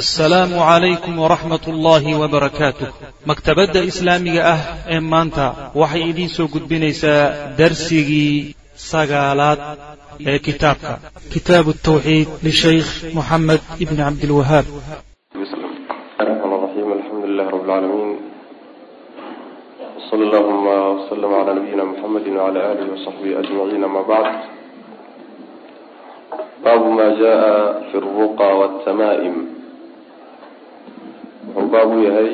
assalaamu calaykum waraxmat ullaahi wabarakaatuh maktabadda islaamiga ah ee maanta waxay idiinsoo gudbinaysaa darsigii sagaalaad ee kitaabka. Kitaabu tawxiid lishaykh moxamed ibni cabdilwahaab baabu ma jaa fi ruqa wtamaaim wuxuu baab u yahay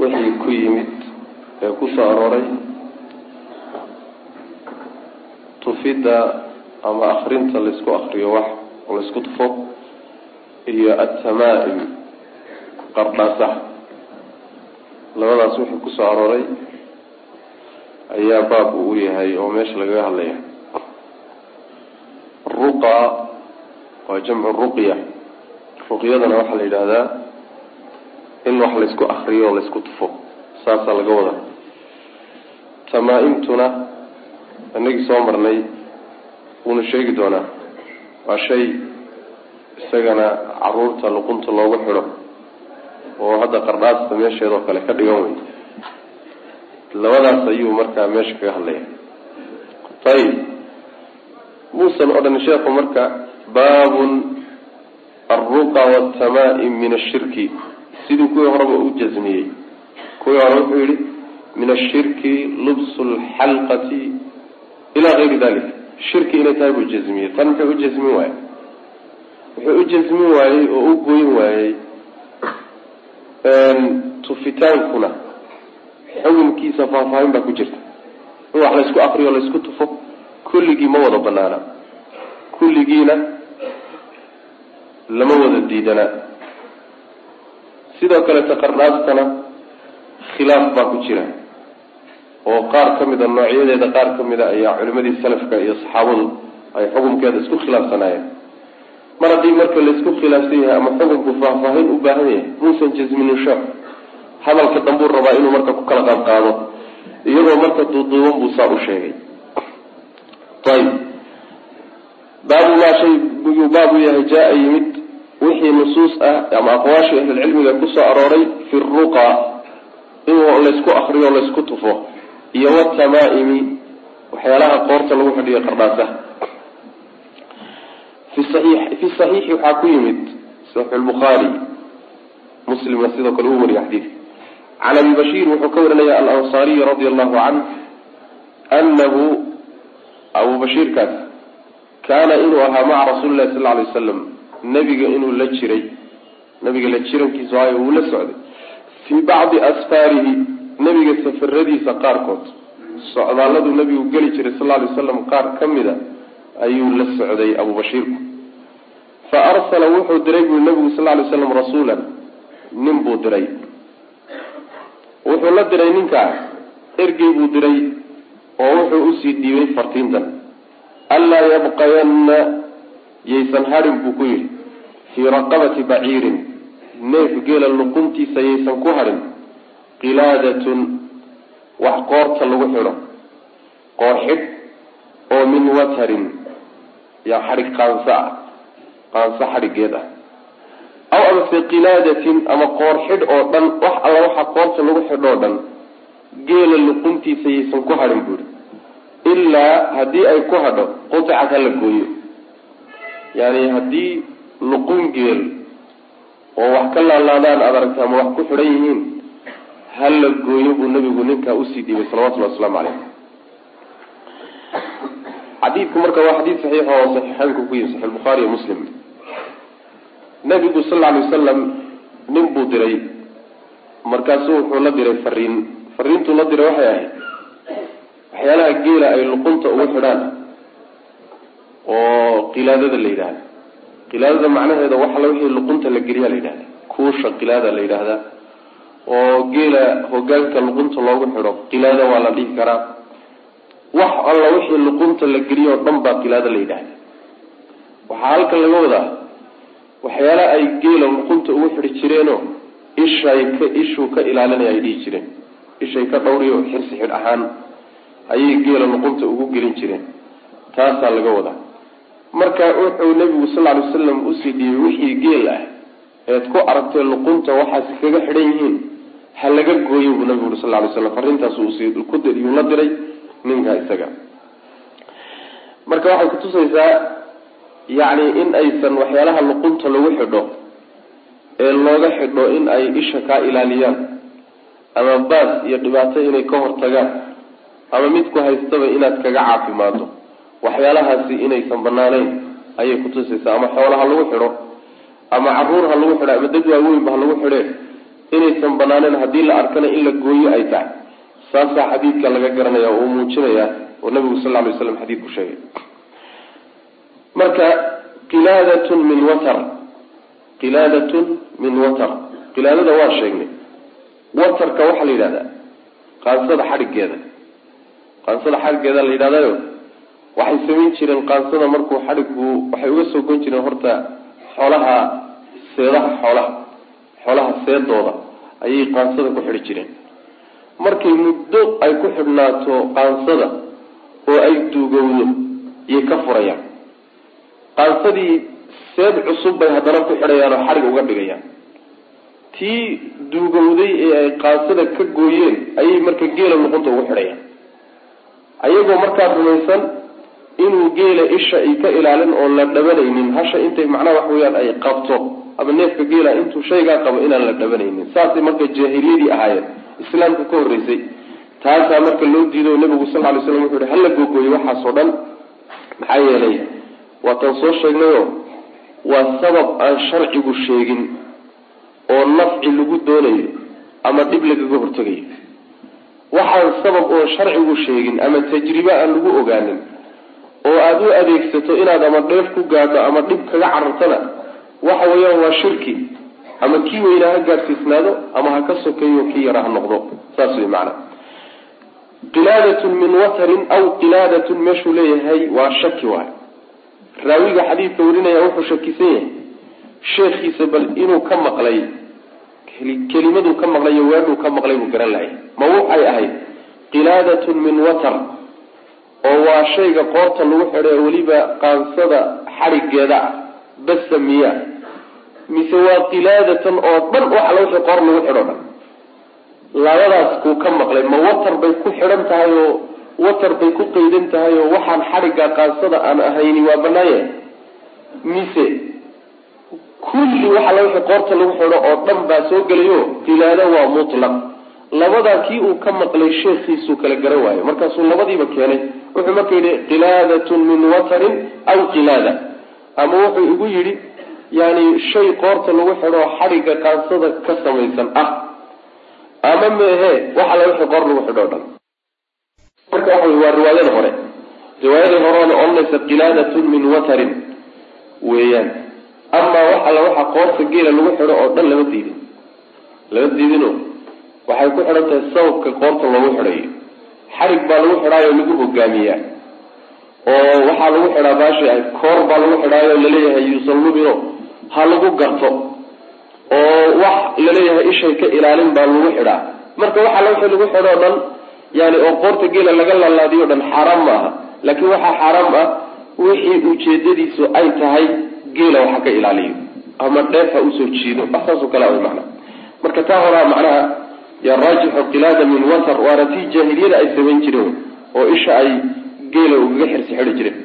wixii ku yimid ee ku soo arooray tufidda ama akrinta laysku akriyo wax oo laysku tufo iyo atamaa'im qardhaasaha labadaas wixii ku soo arooray ayaa baab uu yahay oo meesha lagaga hadlaya ruqa waa jamcu ruqya ruqyadana waxaa la yidhaahdaa in wax laysku akriyo oo laysku tufo. Saasaa laga wadaa. Tamaa-imtuna inagii soo marnay wuuna sheegi doonaa waa shay isagana carruurta luqunta loogu xidho oo hadda qardhaasta meesheedoo kale ka dhigan wey labadaas ayuu markaa meesha kaga hadlaya ayib muusan odhan sheekhu marka baabun alruqa waltamaa'im min ashirki sidii kuwii horeba u jasmiyey kuwii hore wuxuu yihi min ashirki lubsu lxalqati ilaa gayri dalik shirki inay tahay buu jasmiyey tan muxuu u jasmin waayey wuxuu u jasmin waayey oo u goyn waayey tufitaankuna xukunkiisa faahfaahin baa ku jirta in wax laysku akriyo laysku tufo kulligii ma wada banaana kulligiina lama wada diidanaa sidoo kaleta qardhaastana khilaaf baa ku jira. Oo qaar ka mida noocyadeeda qaar ka mida ayaa culimadii salafka iyo saxaabadu ay xukunkeeda isku khilaafsanaayeen. Mar haddii marka laysku khilaafsan yahay ama xukunku faahfaahin u baahan yahay muusan jasminin sheekh hadalka dambuu rabaa inuu marka ku kala qaad qaado iyadoo marka duuduuban buu saa u sheegay. Ayib baabu maa shay buyuu baab u yahay jaa yimid wixii nusuus ah ama aqwaashii ahlulcilmiga ku soo arooray fi ruqa in laysku akriyo laysku tufo iyo watamaaimi waxyaalaha qoorta lagu xidhiyo qardhaasaha fi saxiixi waxaa ku yimid saxiix lbukhaari muslimna sidoo kale uu wariya xadiidka can abi bashiir wuxuu ka warinaya alansaariy radia allahu canh anahu abu bashiirkaas kaana inuu ahaa maca rasuuli lahi sal alay wasalam nebiga inuu la jiray. Nabiga la jirankiisu ahayo uu la socday. Fii bacdi asfaarihi nebiga safaradiisa qaarkood. Socdaaladuu nebigu geli jiray sal alay wasalam qaar ka mida ayuu la socday abubashiirku fa arsala wuxuu diray bui nabigu sal lay slam rasuulan. Nin buu diray. Wuxuu la diray ninkaa ergey buu diray oo wuxuu u sii dhiibay fartiintan anlaa yabqayanna yaysan hadhin buu ku yidhi fii raqabati baciirin neef geela luquntiisa yaysan ku hadhin qilaadatun wax qoorta lagu xidho qoorxidh oo min watarin yaa xadhig qaanso ah qaanso xadhigeed ah aw amase qilaadatin ama qoorxidh oo dhan wax alla waxa qoorta lagu xidho o dhan geela luquntiisa yaysan ku hadhin buuhi ilaa haddii ay ku hadho quطicat hala gooyo. Yani haddii luqun geel oo wax ka laalaadaan aad aragta ama wax ku xidhan yihiin hala gooyo buu nabigu ninkaa u sii dhiibay salawatullahi waslamu caleyh xadiidku marka waa xadiid saxiix oo saxiixeynku ku yimi saxix bukhaari iyo muslim. Nabigu sal lla alay wasalam nin buu diray markaasu wuxuu la diray fariin fariintuu la diray waxay ahayd waxyaalaha geela ay luqunta ugu xidhaan oo qilaadada la yidhahda qilaadada macnaheeda wax alla wixii luqunta la geliyaa la yidhahda kuusha qilaada la yidhaahdaa oo geela hogaanka luqunta loogu xidho qilaada waa la dhihi karaa. Wax alla wixii luqunta la geliyo o dhan baa qilaada la yidhahda waxaa halkan laga wadaa waxyaala ay geela luqunta ugu xidhi jireenoo ishay ka ishuu ka ilaalinaya ay dhihi jireen. Ishay ka dhawriyo xirsi xidh ahaan ayay geela luqunta ugu gelin jireen. Taasaa laga wadaa. Marka wuxuu nebigu sal ly wasalam u sii dhiibay wixii geel ah eed ku aragtay luqunta waxaas kaga xidhan yihiin ha laga gooyo buu nabigu uri sal lay slam arrintaas yuu la diray ninka isaga. Marka waxay kutusaysaa yacni in aysan waxyaalaha luqunta lagu xidho ee looga xidho in ay isha kaa ilaaliyaan ama baas iyo dhibaato inay ka hortagaan ama midku haystaba inaad kaga caafimaado waxyaalahaasi inaysan banaaneyn ayay kutusaysaa ama xoolaha lagu xidho ama carruur ha lagu xidho ama dad waaweynba ha lagu xidhe inaysan banaaneyn haddii la arkana in la gooyo ay tahay. Saasaa xadiidka laga garanaya oo uu muujinaya oo nabigu sal lay slam xadiidku sheegay. Marka qilaadatun min watar. Qilaadatun min watar. Qilaadada waa sheegnay. Watarka waxaa la yidhahdaa qaansada xadhiggeeda qaansada xadhiggeeda la yidhahdayo waxay samayn jireen qaansada markuu xadhiggu waxay uga soo gon jireen horta xoolaha seedaha xoolaha xoolaha seedooda ayay qaansada ku xidhi jireen. Markay muddo ay ku xidhnaato qaansada oo ay duugowdo iyay ka furayaan. Qaansadii seed cusub bay haddana ku xidhayaan oo xadhig uga dhigayaan. Tii duugowday ee ay qaansada ka gooyeen ayay marka geela luqunta ugu xidhayaan ayagoo markaa rumaysan inuu geela isha ay ka ilaalin oo la dhabanaynin hasha intay macnaha wax weyaan ay qabto ama neefka geela intuu shaygaa qabo inaan la dhabanaynin. Saasay marka jaahiliyadii ahaayeen islaamka ka horreysay. Taasaa marka loo diido nabigu sal lay slam wuxu hi hala googooyo waxaasoo dhan? Maxaa yeelay waataan soo sheegnayo waa sabab aan sharcigu sheegin oo nafci lagu doonayo ama dhib lagaga hortegayo waxaan sabab oon sharcigu sheegin ama tajribe aan lagu ogaanin. Oo aada u adeegsato inaad ama dheef ku gaadho ama dhib kaga carartana waxa weeyaan waa shirki. Ama kii weynaa ha gaadhsiisnaado ama ha ka sokeeyo kii yara ha noqdo. Saas wey macana qilaadatun min watarin aw qilaadatun meeshuu leeyahay waa shaki waay. Raawiga xadiidka warinaya wuxuu shakisan yahay. Sheekhiisa bal inuu ka maqlay kelimaduu ka maqlay iyo weedhuu ka maqlay buu garan lahay. Ma waxay ahayd? Qilaadatun min watar oo waa shayga qoorta lagu xidho ee weliba qaansada xadhigeeda ah basa miya. Mise waa qilaadatan oo dhan waxa la wixii qoor lagu xidho dhan. Labadaas kuu ka maqlay. Ma watar bay ku xidhan tahay oo watar bay ku qaydan tahay oo waxaan xadhigga qaansada aan ahayni waa banaaya mise kulli waxa la wixii qoorta lagu xidho oo dhan baa soo gelayo qilaado waa mutlaq. Labadaa kii uu ka maqlay sheekhiisuu kala garan waayo. Markaasuu labadiiba keenay. Wuxuu marka yidhi qilaadatun min watarin aw qilaada. Ama wuxuu igu yidhi yani shay qoorta lagu xidho xadhigga qaansada ka samaysan ah. Ama meehe waxa la wixii qoor lagu xidho o dhan. Marka waxa waa riwaayada hore. Riwaayadii horeona odhanaysa qilaadatun min watarin. Weeyaan amaa wax alla waxa qoorta geela lagu xidho oo dhan lama diidin. Lama diidino waxay ku xidhan tahay sababka qoorta loogu xidhayo xarig baa lagu xidhaayo lagu hogaamiyaa. Oo waxaa lagu xidhaa baashi ah koor baa lagu xidhaayo la leeyahay yuusan lubino ha lagu garto. Oo wax la leeyahay ishay ka ilaalin baa lagu xidhaa. Marka waxa la wixii lagu xidho o dhan yani oo qoorta geela laga laalaadiyo o dhan xaaraam ma aha laakiin waxaa xaaraam ah wixii ujeedadiisu ay tahay geela waxa ka ilaaliyo. Ama dheef ha u soo jiido wax saasoo kale way macnaha marka taa horaa macnaha yaa raajixu qilaada min watar waana tii jaahiliyada ay samayn jireen oo isha ay geela ugaga xirsi xidhi jireen.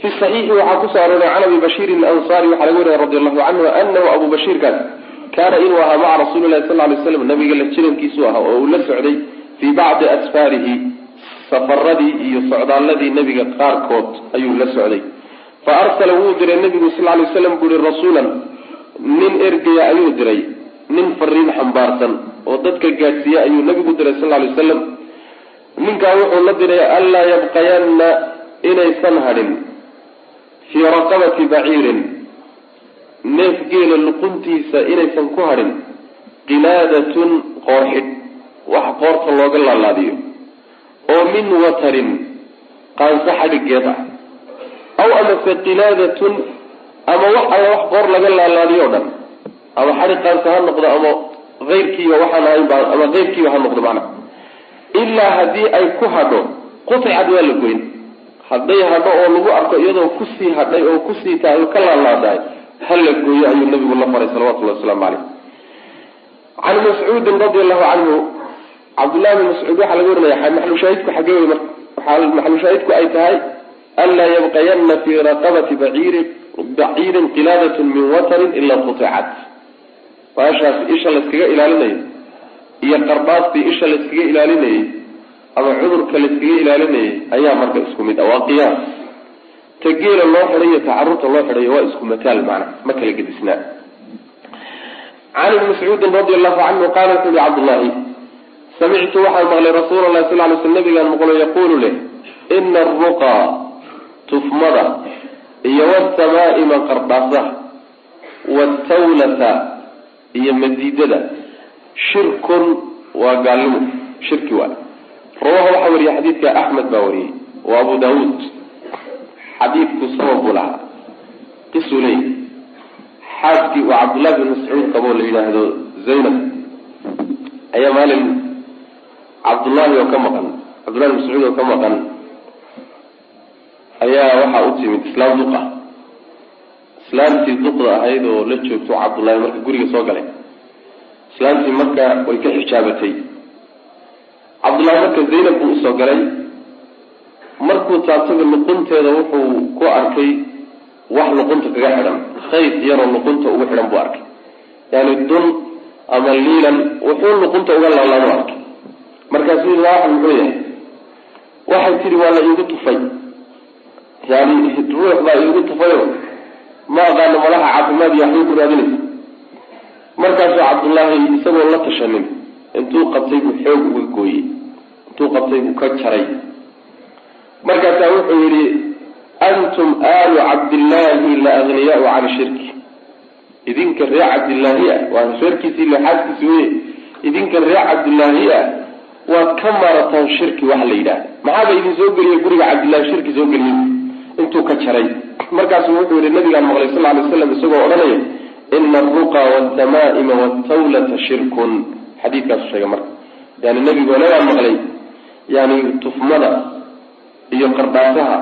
Fi saxiixi waxaa ku soo arooray can abi bashiirin ansaari waxaa laga wariya radi allahu canhu anahu abu bashiirkaas kaana inuu ahaa maca rasuuli lahi sal lay slam nabiga la jirankiisu ahaa oo uu la socday fii bacdi asfaarihi safaradii iyo socdaaladii nabiga qaarkood ayuu la socday fa arsala wuu diray nabigu sal lay slam buri rasuulan nin ergaya ayuu diray nin fariin xambaarsan oo dadka gaadhsiiya ayuu nabigu diray sal lay wasalam. Ninkaa wuxuu la diray anlaa yabqayanna inaysan hadhin fii raqabati baciirin neef geela luquntiisa inaysan ku hadhin qilaadatun qoorxidh wax qoorta looga laalaadiyo oo min watarin qaanso xadhigeed ah aw amase qilaadatun ama wax alla wax qoor laga laalaadiyo o dhan. Ama xadhig qaanso ha noqdo ama keyrkiiba waxaan ahaynba ama keyrkiiba ha noqdo macna ilaa haddii ay ku hadho quticad waa la goyn. Hadday hadho oo lagu arko iyadoo ku sii hadhay oo ku sii tahay oo ka laalaadahay hala gooyo ayuu nabigu la faray salawatullahi wasalaamu caleyh can mascuudin radi allahu canhu cabdullahi bin mascuud waxaa laga warinaya maxlushaahidku xagee wey marka waxaa maxlushaahidku ay tahay anlaa yabqayana fii raqabati baciiri baciirin qilaadatun min watarin ilaa quticat baashaas isha layskaga ilaalinayo iyo qarbaastii isha layskaga ilaalinayay ama cudurka layskaga ilaalinayay ayaa marka isku mid ah waa qiyaas ta geela loo xidhay iyo ta carruurta loo xidhayo waa isku mataal macna ma kala gedisnaa can ibni mascuudin radi allahu canhu qaala wuxu uhi cabdullaahi samictu waxaan maqlay rasuula lahi sal ly sl nabigaan maqlo yaquulu leh ina aruqaa tufmada iyo wasamaaima qardhaasaha watawlata iyo madiidada. Shirkun waa gaalnimo. Shirki waay rawaha waxaa wariyay xadiidka axmed baa wariyey wa abu daawuud. Xadiidku sabab buu lahaa. Qisuu leey xaaskii uu cabdullahi bin mascuud qaboo la yidhaahdo zaynab ayaa maalin cabdullaahi oo ka maqan cabdullahi bin mascuud oo ka maqan waxaa u timid islaam duqa islaamtii duqda ahayd oo la joogto cabdullaahi marka guriga soo galay. Islaamtii marka way ka xijaabatay. Cabdullaahi marka zaynab buu u soo galay. Markuu taabtaga luqunteeda wuxuu ku arkay wax luqunta kaga xidhan khayd yaroo luqunta ugu xidhan buu arkay. Yani dun ama liilan wuxuu luqunta uga laalaanu arkay. Markaasuu waxan muxuu yahay waxay tidhi waa la iigu tufay yani ruux baa iigu tufayo ma aqaano malaha caafimaad iyo waxbay ku raadinaysa markaasuu cabdullaahi isagoo la tashanin intuu qabtay buu xoog uga gooyey intuu qabtay buu ka jaray. Markaasaa wuxuu yihi antum aalu cabdillaahi la agniyaau can shirki. Idinka reer cabdillaahi ah waa reerkiisii lexaaskiisi weye idinka reer cabdillaahi ah waad ka marataan shirki waxa la yidhaha maxaaba idin soo geliya guriga cabdillahi shirki soo geliyey intuu ka jaray. Markaasuu wuxuu yihi nabigaan maqlay sal lay slam isagoo odhanaya ina aruqa waltamaa'ima waltawlata shirkun xadiidkaasu sheegay marka. Yani nabigu nagaan maqlay yani tufmada iyo qardhaasaha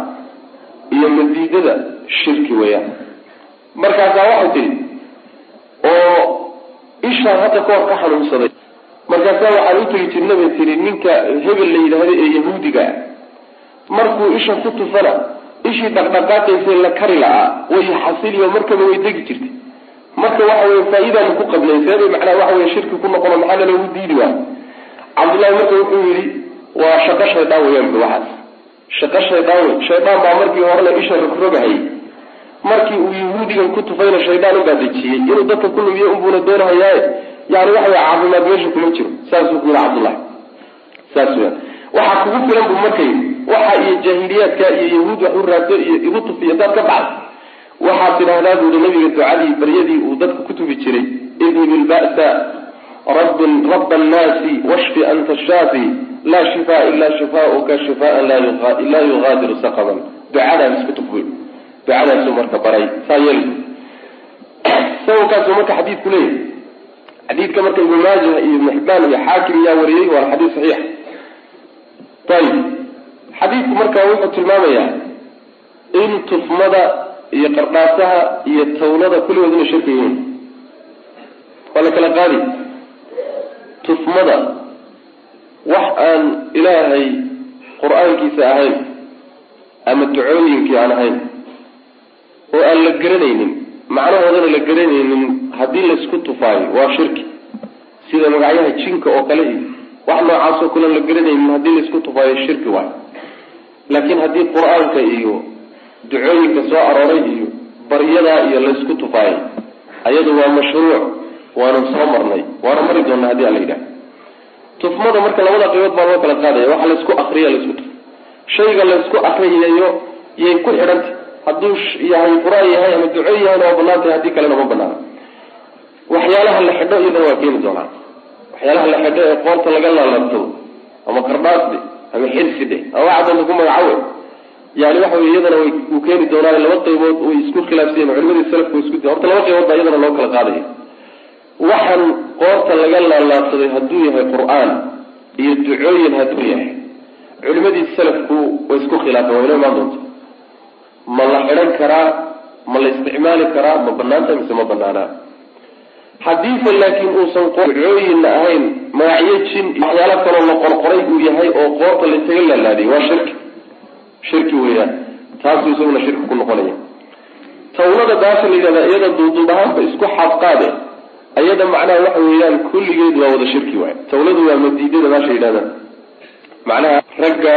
iyo madiidada shirki weeyaan. Markaasaa waxay tihi oo ishaan hadda ka hor ka xanuunsaday. Markaasaa waxaan u tegi jirna bay tihi ninka hebel la yidhaahdo ee yahuudiga ah markuu isha ku tufana ishii dhaqdhaqaaqaysay la kari la-aa way xasiliyo markaba way degi jirtay. Marka waxa weye faa-idaanu ku qabnay seebay macnaha waxa weye shirki ku noqono maxaa lalagu diidi waay cabdullahi marka wuxuu yihi waa shaqo shaydaan weyaan bu waxaas. Shaqo shaydaan wey shaydaan baa markii horena isha rogrogahayay markii uu yahuudigan ku tufayna shaydaan ubaa dejiyey. Inuu dadka ku lumiyo unbuuna doonahayaaye yani waxa wey caafimaad meesha kuma jiro. Saasuu ku yihi cabdullahi saas waxaa kugu filan bu marka yidhi waxa iyo jaahiliyaadka iyo yahuud wax u raadso iyo igu tufiyo daad ka bacda waxaad tidhahdaa buuhi nabiga ducadii baryadii uu dadka ku tufi jiray. Idhib ilba'sa raba annaasi washfi anta shaafi laa shifaa ila shifauka shifaan laa yugaadiru saqaman. Ducadaas isku tuf buy ducadaasuu marka baray. Saa yeel sababkaasuu marka xadiidku leeyahay. Xadiidka marka ibnu maajah iyo ibnu xibaan iyo xaakim yaa wariyey waana xadiis saxiix. Ayib xadiidku marka wuxuu tilmaamayaa in tufmada iyo qardhaasaha iyo tawlada kulligood inay shirka yihiin. Waa la kala qaadi. Tufmada wax aan ilaahay qur'aankiisa ahayn ama ducooyinkii aan ahayn oo aan la garanaynin macnahoodana la garanaynin haddii laysku tufaayo waa shirki. Sida magacyaha jinka oo kale iyo wax noocaasoo kalean la garanaynin haddii laysku tufaayo shirki waayo laakiin haddii qur'aanka iyo ducooyinka soo arooray iyo baryadaa iyo laysku tufaayay ayadu waa mashruuc waanu soo marnay waana mari doonaa haddii ala yidhaha tufmada marka labada qaybood baa loo kala qaadaya waxa laysku akriya laysku tuf. Shayga laysku akriyayo yay ku xidhantay. Hadduu yahay qur'aan yahay ama duco yahayna waa bannaan tahay haddii kalena ma banaana waxyaalaha la xidho iyadana waa keeni doonaa. Waxyaalaha la xidho ee qoorta laga laalabto ama qardhaasde ama xirsidhe ama waxa doonta ku magacawe yani waxa wey iyadana uu keeni doonaa laba qaybood way isku khilaafsayen culimadii salafku way isku horta laba qaybood baa iyadana loo kala qaadaya. Waxaan qoorta laga laalaabsaday hadduu yahay qur'aan iyo ducooyin hadduu yahay. Culimadii salafku way isku khilaafeen wayna imaan doonta ma la xidhan karaa ma la isticmaali karaa ma banaanta mise ma banaanaa haddiise laakiin uusan ducooyinna ahayn magacyo jin waxyaalo kaloo la qorqoray uu yahay oo qoorta laysaga laalaadiyay waa shirki. Shirki weeyaan. Taasuu isaguna shirki ku noqonaya. Daasha la yidhahda iyada duuduubahaanba isku xaadqaade ayada macnaha waxa weeyaan kulligeed waa wada shirki waay tawladu waa madiidada daasha yidhahda macnaha ragga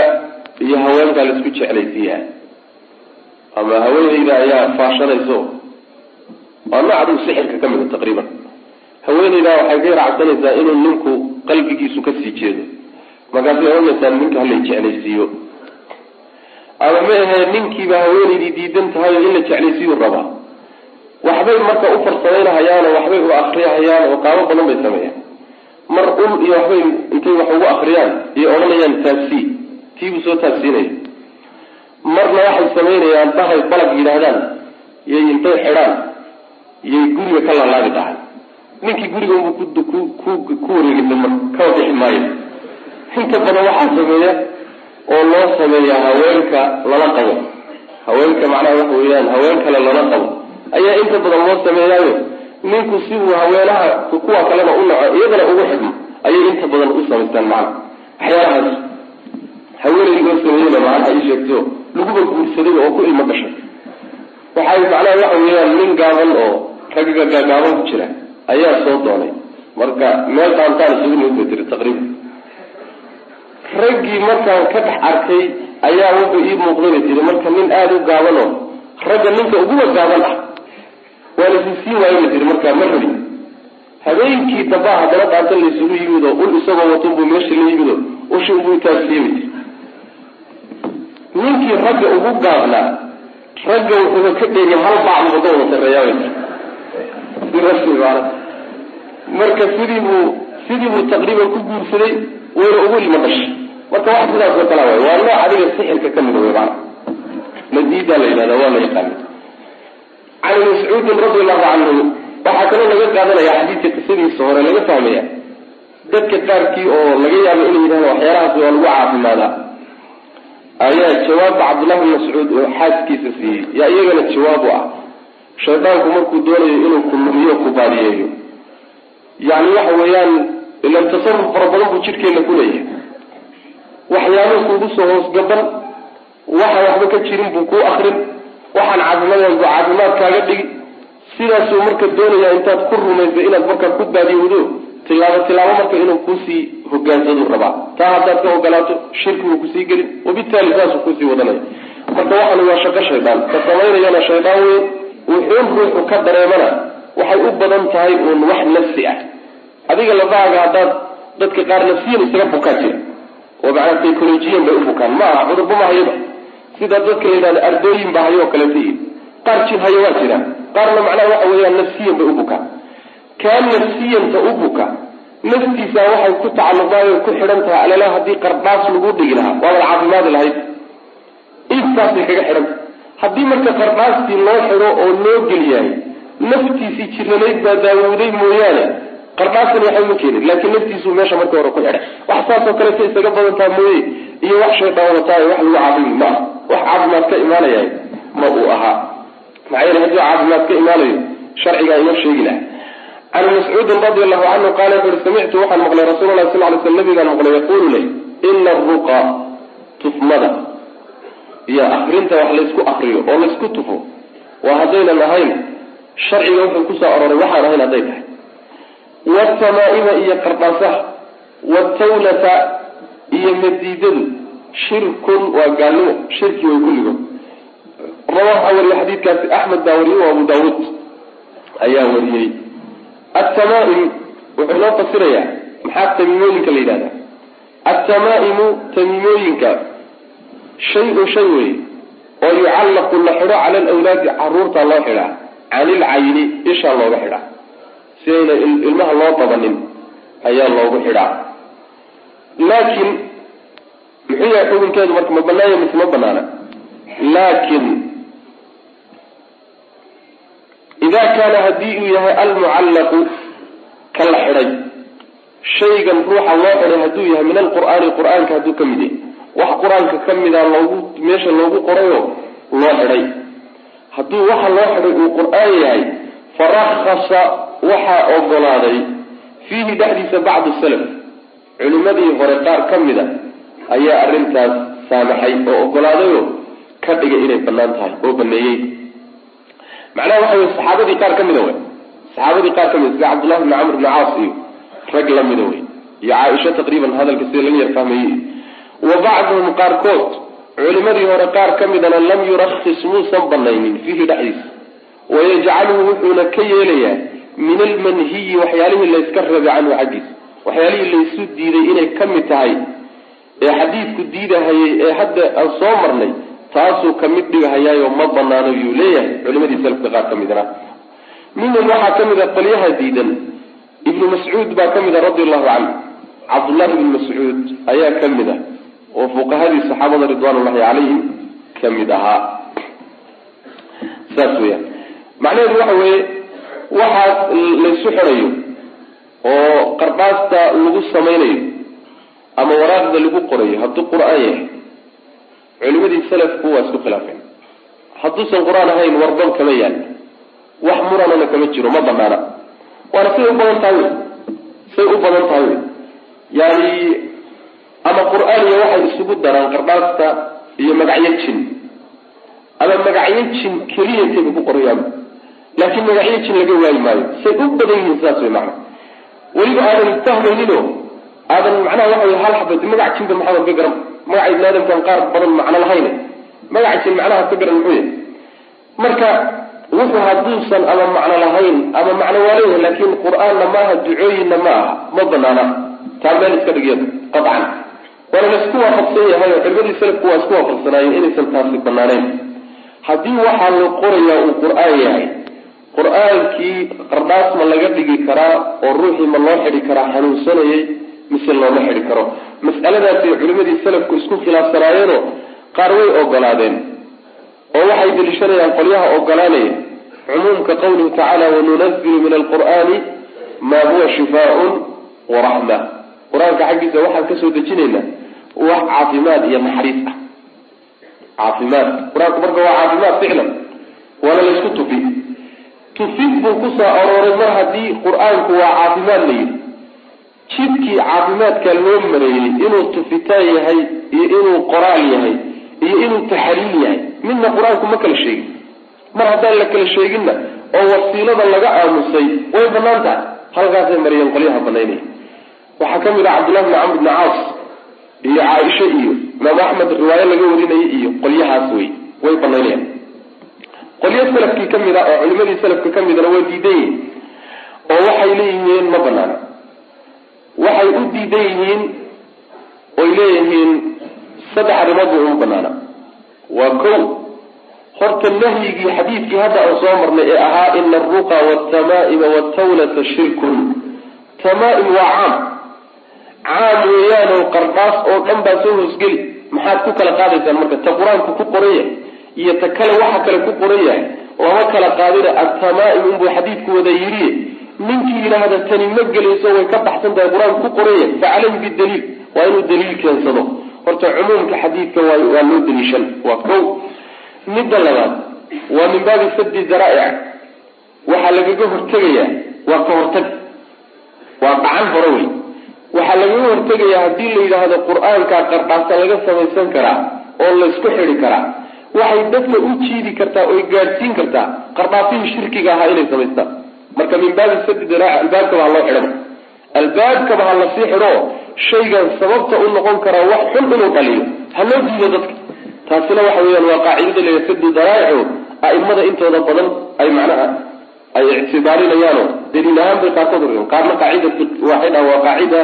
iyo haweenkaa la isku jeclaysiiyaa ama haweeneyda ayaa faashanayso. Waa nooc adigu sixirka ka mida taqriiban haweeneydaa waxay ka yaracsanaysaa inuu ninku qalbigiisu ka sii jeedo. Markaasay oranaysaa ninka halay jeclaysiiyo. Ama ma ahee ninkiiba haweeneydii diidan tahay oo in la jeclaysiiyuu rabaa waxbay marka u farsamaynahayaano waxbay u akriyahayaan oo qaabo badan bay sameeyaan. Mar ul iyo waxbay intay wax ugu akriyaan iyo odhanayaan taabsii tiibuu soo taabsiinaya marna waxay samaynayaan bahay balag yidhaahdaan yay intay xidhaan yay guriga ka laalaabi dhahay ninkii guriga ku wareegisa mar kaba bixi maayo. Inta badan waxaa sameeya oo loo sameeyaa haweenka lala qabo. Haweenka macnaha waxa weeyaan haween kale lala qabo. Ayaa inta badan loo sameeyaayo. Ninku si uu haweenaha kuwa kalena u naco iyadana ugu xidmo ayay inta badan u samaystaan macna. Waxyaalahaas haweeney loo sameeyeyna macnaha ii sheegto laguba guursaday oo ku ilmo gashay waxay macnaha waxa weeyaan nin gaaban oo ragga gaagaaban ku jira ayaa soo doonay. Marka meel qaantaan isugu nimid tiri taqriiban. Raggii markaan ka dhex arkay ayaa wuxuu ii muuqday bay tiri marka nin aada u gaaban ragga ninka uguba gaaban ah waa la siisiin waayo bay tiri markaa ma rabi habeenkii dambaa haddana dhaanta laysugu yimid ul isagoo wato buu meesha la yimid oo ushi ubuu taabsiiyey bay tiri ninkii ragga ugu gaabnaa ragga wuxuuba ka dheeriya hal bacdi wada wada sareeyaa si rasmi maana marka sidii buu sidii buu taqriiban ku guursaday wayna ugu ilmo dhashay marka wax sidaas oo kala waay waa nooc adiga sixirka ka mida wey maana madiida la yidhahda waa la yaqaana can mascuudin radi allahu canhu waxaa kaloo laga qaadanaya xadiidka qisadiisa hore laga fahmaya dadka qaarkii oo laga yaabo inay yidhahda waxyaalahaas waa lagu caafimaadaa. Ayaa jawaabba cabdullahi bin mascuud oo xaaskiisa siiyey. Yaa iyagana jawaab u ah. Shaydaanku markuu doonayo inuu ku lumiyo ku baadiyeeyo yani waxa weeyaan ilan tasaruf fara badan buu jidhkeena ku leeyahay. Waxyaalo kuugu soo hoosgaban waxaan waxba ka jirin buu kuu akrin waxaan caafimaad buu caafimaad kaaga dhigi. Sidaasuu marka doonaya intaad ku rumaysa inaad markaa ku baadiyowdo tilaabo tilaabo marka inuu kuusii hogaansadu rabaa taa haddaad ka ogolaato shirkiguu ku sii gelin wabitaali saasuu kuusii wadanaya marka waxan waa shaqo shaydaan ka samaynayana shaydaan weyn wuxuun ruuxu ka dareemana waxay u badan tahay uun wax nafsi ah. Adiga lafahaaga haddaad dadka qaar nafsiyan isaga bukaa jira oo macnaa psycholojiyan bay u bukaan. Ma aha cudurba hayaba sida dadka la yidhahda ardooyin ba hayo oo kaleeta yihiin qaar jin hayo waa jiraan. Qaarna macnaha waxa weeyaan nafsiyan bay u bukaan. Kaa nafsiyanta u buka naftiisa waxay ku tacalluqdaay ku xidhan tahay alala haddii qardhaas lagu dhigi lahaa waabad caafimaadi lahayd. Intaasay kaga xidhanta haddii marka qardhaastii loo xidho oo loo geliyahay naftiisii jirnanayd baa daawuuday mooyaane. Qardhaastan waxba ma keenin laakiin naftiisuu meesha markii hore ku xidhay. Wax saasoo kaleta isaga badantaa mooye iyo wax shaydaan wataay wax lagu caafimi ma aha. Wax caafimaad ka imaanaya ma uu ahaa. Maxaa yeele haddii caafimaad ka imaanayo sharcigaa inoo sheegi can mascuudin radi allahu canhu qaala wuxu uhi samictu waxaan maqlay rasuul sal ly sl nabigaan maqlay yaquulu leh ina aruqa tufmada. Iyo akrinta wax laysku akriyo oo laysku tufo. Waa haddaynan ahayn sharciga wuxuu ku soo aroray waxaan ahayn hadday tahay. Watamaaima iyo qardhaasaha watawlata iyo madiidadu shirkun waa gaalnimo shirki way kulligood rawaxa wariye xadiidkaasi axmed baa wariyey o abu daawuud ayaa wariyey. Attamaaim wuxuu inoo fasirayaa maxaa tamiimooyinka la yidhahda attamaa'imu tamiimooyinka shay-un shay wey oo yucallaqu la xidho cala alawlaadi carruurta loo xidhaa can ilcayni isha looga xidhaa si ayna ilmaha loo dabanin ayaa loogu xidhaa laakiin muxuu yahay xukunkeedu marka ma banaanya mise ma banaana? Laakin ida kaana haddii uu yahay almucallaqu ka la xidhay. Shaygan ruuxa loo xidhay hadduu yahay min alqur'aani qur'aanka hadduu ka mid yahay. Wax qur'aanka ka mida loogu meesha loogu qorayoo loo xidhay haddii waxa loo xidhay uu qur'aan yahay farakhasa waxaa ogolaaday fiihi dhexdiisa bacdu salaf. Culimadii hore qaar ka mida ayaa arrintaas saamaxay oo ogolaadayoo ka dhigay inay bannaan tahay oo baneeyey macnaha waxa wey saxaabadii qaar ka mida wey saxaabadii qaar ka mida sida cabdullahi bni camr bni caas iyo rag lamida wey iyo caaisha taqriiban hadalka sida laga yar fahmayey wa bacduhum qaarkood culimadii hore qaar ka midana lam yurakis muusan banaynin fiihi dhexdiisa wayajcaluhu wuxuuna ka yeelayaa min almanhiyi waxyaalihii layska rabay canhu xaggiisa. Waxyaalihii laysu diiday inay ka mid tahay ee xadiidku diidahayay ee hadda aan soo marnay taasuu ka mid dhigahayaayo ma banaano yuu leeyahay. Culimadii salafka qaar ka midna minhum waxaa ka mid a qolyaha diidan ibnu mascuud baa ka mid a radi allahu canhu. Cabdullahi ibnu mascuud ayaa ka mid ah oo fuqahadii saxaabada ridwaanullahi calayhim ka mid ahaa. Saas weyaan macnaheedu waxa weeye waxaa laysu xidhayo oo qardhaasta lagu samaynayo ama waraaqda lagu qorayo hadduu qur'aan yahay culimadii salafku waa isku khilaafeen. Hadduusan qur'aan ahayn warban kama yaal. Wax muranana kama jiro ma banaana waana siday u badan tahay wey. Say u badan tahay wey. Yani ama qur'aaniya waxay isugu daraan qardhaasta iyo magacyo jin. Ama magacyo jin keliya intayba ku qorayaan. Laakiin magacyo jin laga waayi maayo. Say u badan yihiin sidaas wey macna weliba aadan fahmayninoo aadan macnaha waxa wey hal xabad magac jinba maxamed ka garan? Magaca ibni qaar badan macno lahayne magaca jin macnaha ka garan muxuu yahay? Marka wuxuu hadduusan ama macno lahayn ama macno waa leeyahay laakiin qur'aanna maaha ducooyinna ma aha ma banaana taa meel iska dhigya qacan waana la isku waafaqsan yahay oo culimadii salafku waa isku waafaqsanaayeen inaysan taasi banaaneyn haddii waxaa la qorayaa uu qur'aan yahay qur'aankii qardhaas ma laga dhigi karaa oo ruuxii ma loo xidhi karaa xanuunsanayay mise looma xidhi karo. Mas'aladaasay culimadii salafku isku khilaafsanaayeenoo qaar way ogolaadeen oo waxay deliishanayaan qolyaha ogolaanaya cumuumka qawlihi tacaala wanunazilu min alqur'aani maa huwa shifaaun waraxma qur'aanka xaggiisa waxaan ka soo dejinaynaa wax caafimaad iyo naxariis ah. Caafimaad. Qur'aanku marka waa caafimaad ficlan waana laysku tufi. Tufid buu ku soo arooray mar haddii qur'aanku waa caafimaad la yidhi. Jidkii caafimaadka loo mareeyey inuu tufitaan yahay iyo inuu qoraal yahay iyo inuu taxriim yahay midna qur'aanku ma kala sheegin. Mar haddaan la kala sheeginna oo wasiilada laga aamusay way bannaan tahay halkaasay mariyeen qolyaha banaynaya waxaa ka mid ah cabdullahi bni camr bni caas iyo caaisha iyo imaam axmed riwaayo laga warinayay iyo qolyahaas wey way banaynayaan qolyo salafkii ka mid ah oo culimadii salafka ka midana waa diidan yihiin oo waxay leeyihiin ma banaana waxay u diidan yihiin oy leeyihiin saddex arrimood bay uma banaana waa kow horta nahyigii xadiidkii hadda aan soo marnay ee ahaa ina alruqa waltamaa'ima waltawlata shirkun. Tamaa'im waa caam caam weeyaanoo qardhaas oo dhan baa soo hoosgeli. Maxaad ku kala qaadaysaan marka ta qur'aanku ku qoran yahay iyo ta kale waxa kale ku qoran yahay lama kala qaadina atamaa'im unbuu xadiidku wada yidhiye ninkii yidhaahda tani ma gelayso way ka baxsan tahay qur'aanku ku qoran yahay fa caleyhi bidaliil waa inuu daliil keensado. Horta cumuumka xadiidka waa loo daliishan waa kow. Midda labaad waa min baabi saddi zaraa'ic waxaa lagaga hortegayaa waa ka hortag. Waa gacan hore wey waxaa lagaga hortegayaa haddii la yidhaahdo qur'aankaa qardhaasa laga samaysan karaa oo laysku xidi karaa waxay dadka u jiidi kartaa oy gaadhsiin kartaa qardhaasihii shirkiga ahaa inay samaystaan marka min baabi saddi zaraa'ic albaabkaba ha loo xidhaba albaabkaba ha la sii xidho shaygan sababta u noqon karaa wax xun inuu dhaliyo. Ha loo diido dadka. Taasina waxa weeyaan waa qaacidada la saddu daraa'ico a'imada intooda badan ay macnaha ay ictibaarinayaanoo daliil ahaan bay qaarkood urigan qaarna qaacida waxay dhaha waa qaacida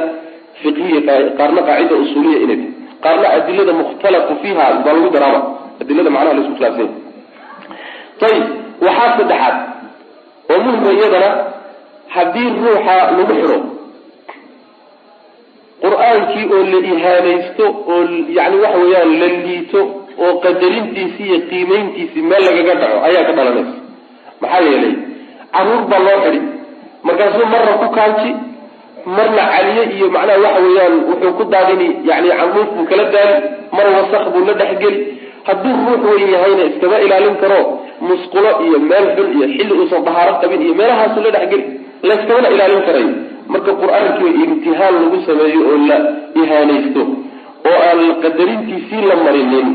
fiqhiya qaarna qaacida usuuliya inay tahay qaarna adilada mukhtalafu fiiha baa lagu daraaba. Adilada macnaha la isku khilaafsanya ayib waxaa saddexaad. Oo muhima iyadana haddii ruuxa lagu xidho qur'aankii oo la ihaanaysto oo yani waxa weeyaan la liito oo qadarintiisii iyo qiimeyntiisii meel lagaga dhaco ayaa ka dhalanaysa. Maxaa yeelay carruur baa loo xidhi markaasuu marna ku kaalji marna caliye iyo macnaha waxa weeyaan wuxuu ku daadini yani canduuf buu kala daali mar wasak buu la dhexgeli hadduu ruux weyn yahayna iskama ilaalin karo musqulo iyo meel xun iyo xilli uusan dahaaro qabin iyo meelahaasu la dhexgeli layskamana ilaalin karayo marka qur'aankii imtihaan lagu sameeyo oo la ihaanaysto oo aan qadarintiisii la marinin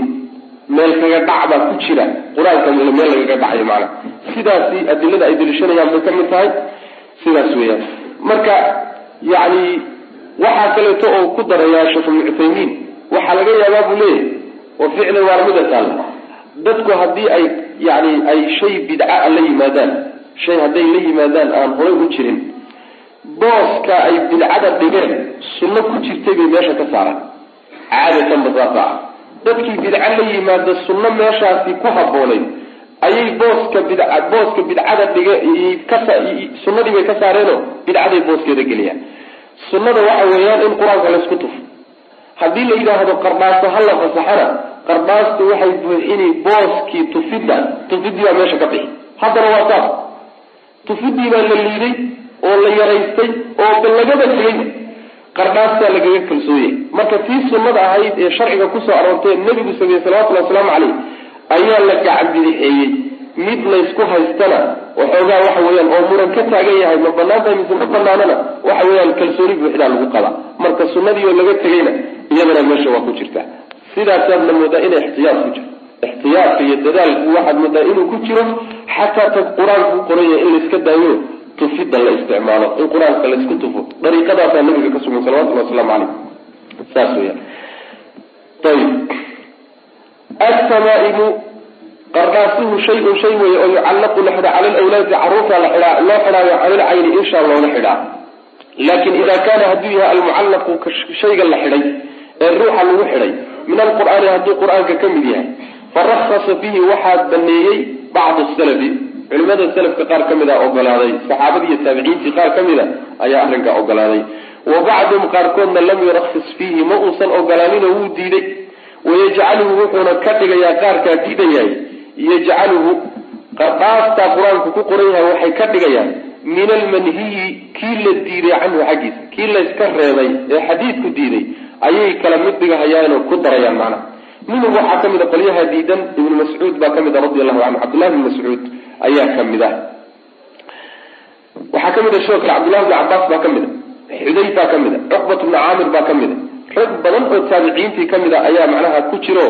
meel kaga dhac baa ku jira. Qur'aanka meel lagaga dhacayo macana sidaasi adilada ay daliishanayaan bay ka mid tahay sidaas weeyaan. Marka yani waxaa kaleeto oo ku darayaa sheekh ibnu cuthaymiin waxaa laga yaabaa buu leeyahy oo ficlan waana mida taalla dadku haddii ay yani ay shay bidca la yimaadaan shay hadday la yimaadaan aan horay u jirin booska ay bidcada dhigeen sunno ku jirtay bay meesha ka saaraan. Caadatan basaasa dadkii bidca la yimaada sunno meeshaasi ku habboonayd ayay booska bid booska bidcada dhiga sunnadii bay ka saareenoo bidcaday booskeeda geliyaan. Sunnada waxa weeyaan in qur'aanka laysku tufo. Haddii la yidhaahdo qardhaasto ha la fasaxana qardhaastu waxay buuxini booskii tufidda tufidii baa meesha ka bixi. Haddana waa saas. Tufidii baa la liiday oo la yaraystay oo lagaba tegay qardhaastaa lagaga kalsooyay marka tii sunnada ahayd ee sharciga ku soo aroortay nebigu sameeyey salawatullhi wasalaamu caleyh ayaa la gacan bidixeeyey mid laysku haystana waxoogaa waxa weeyaan oo muran ka taagan yahay ma bannaan tahay mise ma banaanana waxa weeyaan kalsooni buuxdaa lagu qaba. Marka sunnadii oo laga tegayna iyadana meesha waa ku jirta sidaasaadna moodaa ina ixtiyaad ku jiro ixtiyaadka iyo dadaalku waxaad moodaa inuu ku jiro xataa ta qur'aanku ku qoran yahay in layska daayo tufidda la isticmaalo in qur'aanka laysku tufo. Dariiqadaasaa nabiga ka sugan salawatullhi wasalaamu caleyh saas weyaan ayib atamaa'imu qardhaasuhu shayun shay weeye oo yucallaqu la xidha cala lawlaadi carruurta la xidhaa loo xidhaayo cala lcayni insha loola xidhaa. Laakin ida kaana hadduu yahay almucallaqu shayga la xidhay ee ruuxa lagu xidhay min alqur'aani hadduu qur'aanka ka mid yahay farahasa bihi waxaa baneeyey bacdu salafi. Culimada salafka qaar ka mid a ogolaaday saxaabadii iyo taabiciintii qaar ka mid a ayaa arrinkaa ogolaaday. Wa bacduhum qaarkoodna lam yurakhis fiihi ma uusan ogolaaninoo wuu diiday wayajcaluhu wuxuuna ka dhigayaa qaarkaa diidayahay yajcaluhu qardhaastaa qur'aanku ku qoran yahay waxay ka dhigayaan min almanhiyi kii la diiday canhu xaggiisa kii layska reebay ee xadiidku diiday ayay kala mid dhigahayaanoo ku darayaan macnaha minhum waxaa ka mid a qolyaha diidan ibnu mascuud baa ka mid a radi allahu canhu cabdullahi bn mascuud ayaa ka mid ah waxaa ka mid a sidoo kale bni cabaas baa ka mid a xudayfaa ka mid a cuqbat bni caamir baa ka mid a rag badan oo taabiciintii ka mid a ayaa macnaha ku jiro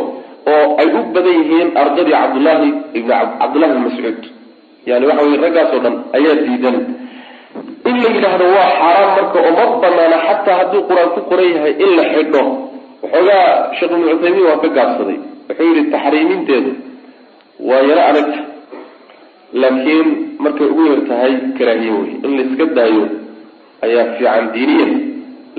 oo ay u badan yihiin ardadii cabdullahi ibn cabdullahi bn mascuud. Yani waxa weye raggaasoo dhan ayaa diidan. In la yidhaahdo waa xaaraan marka oo ma banaana xataa hadduu qur'aan ku qoran yahay in la xidho. Waxoogaa sheekh ibnu cuthaymiin waa ka gaabsaday wuxuu yihi taxriiminteedu waa yaro adagta laakiin markay ugu yar tahay karaahiye wey in la iska daayo ayaa fiican diiniyan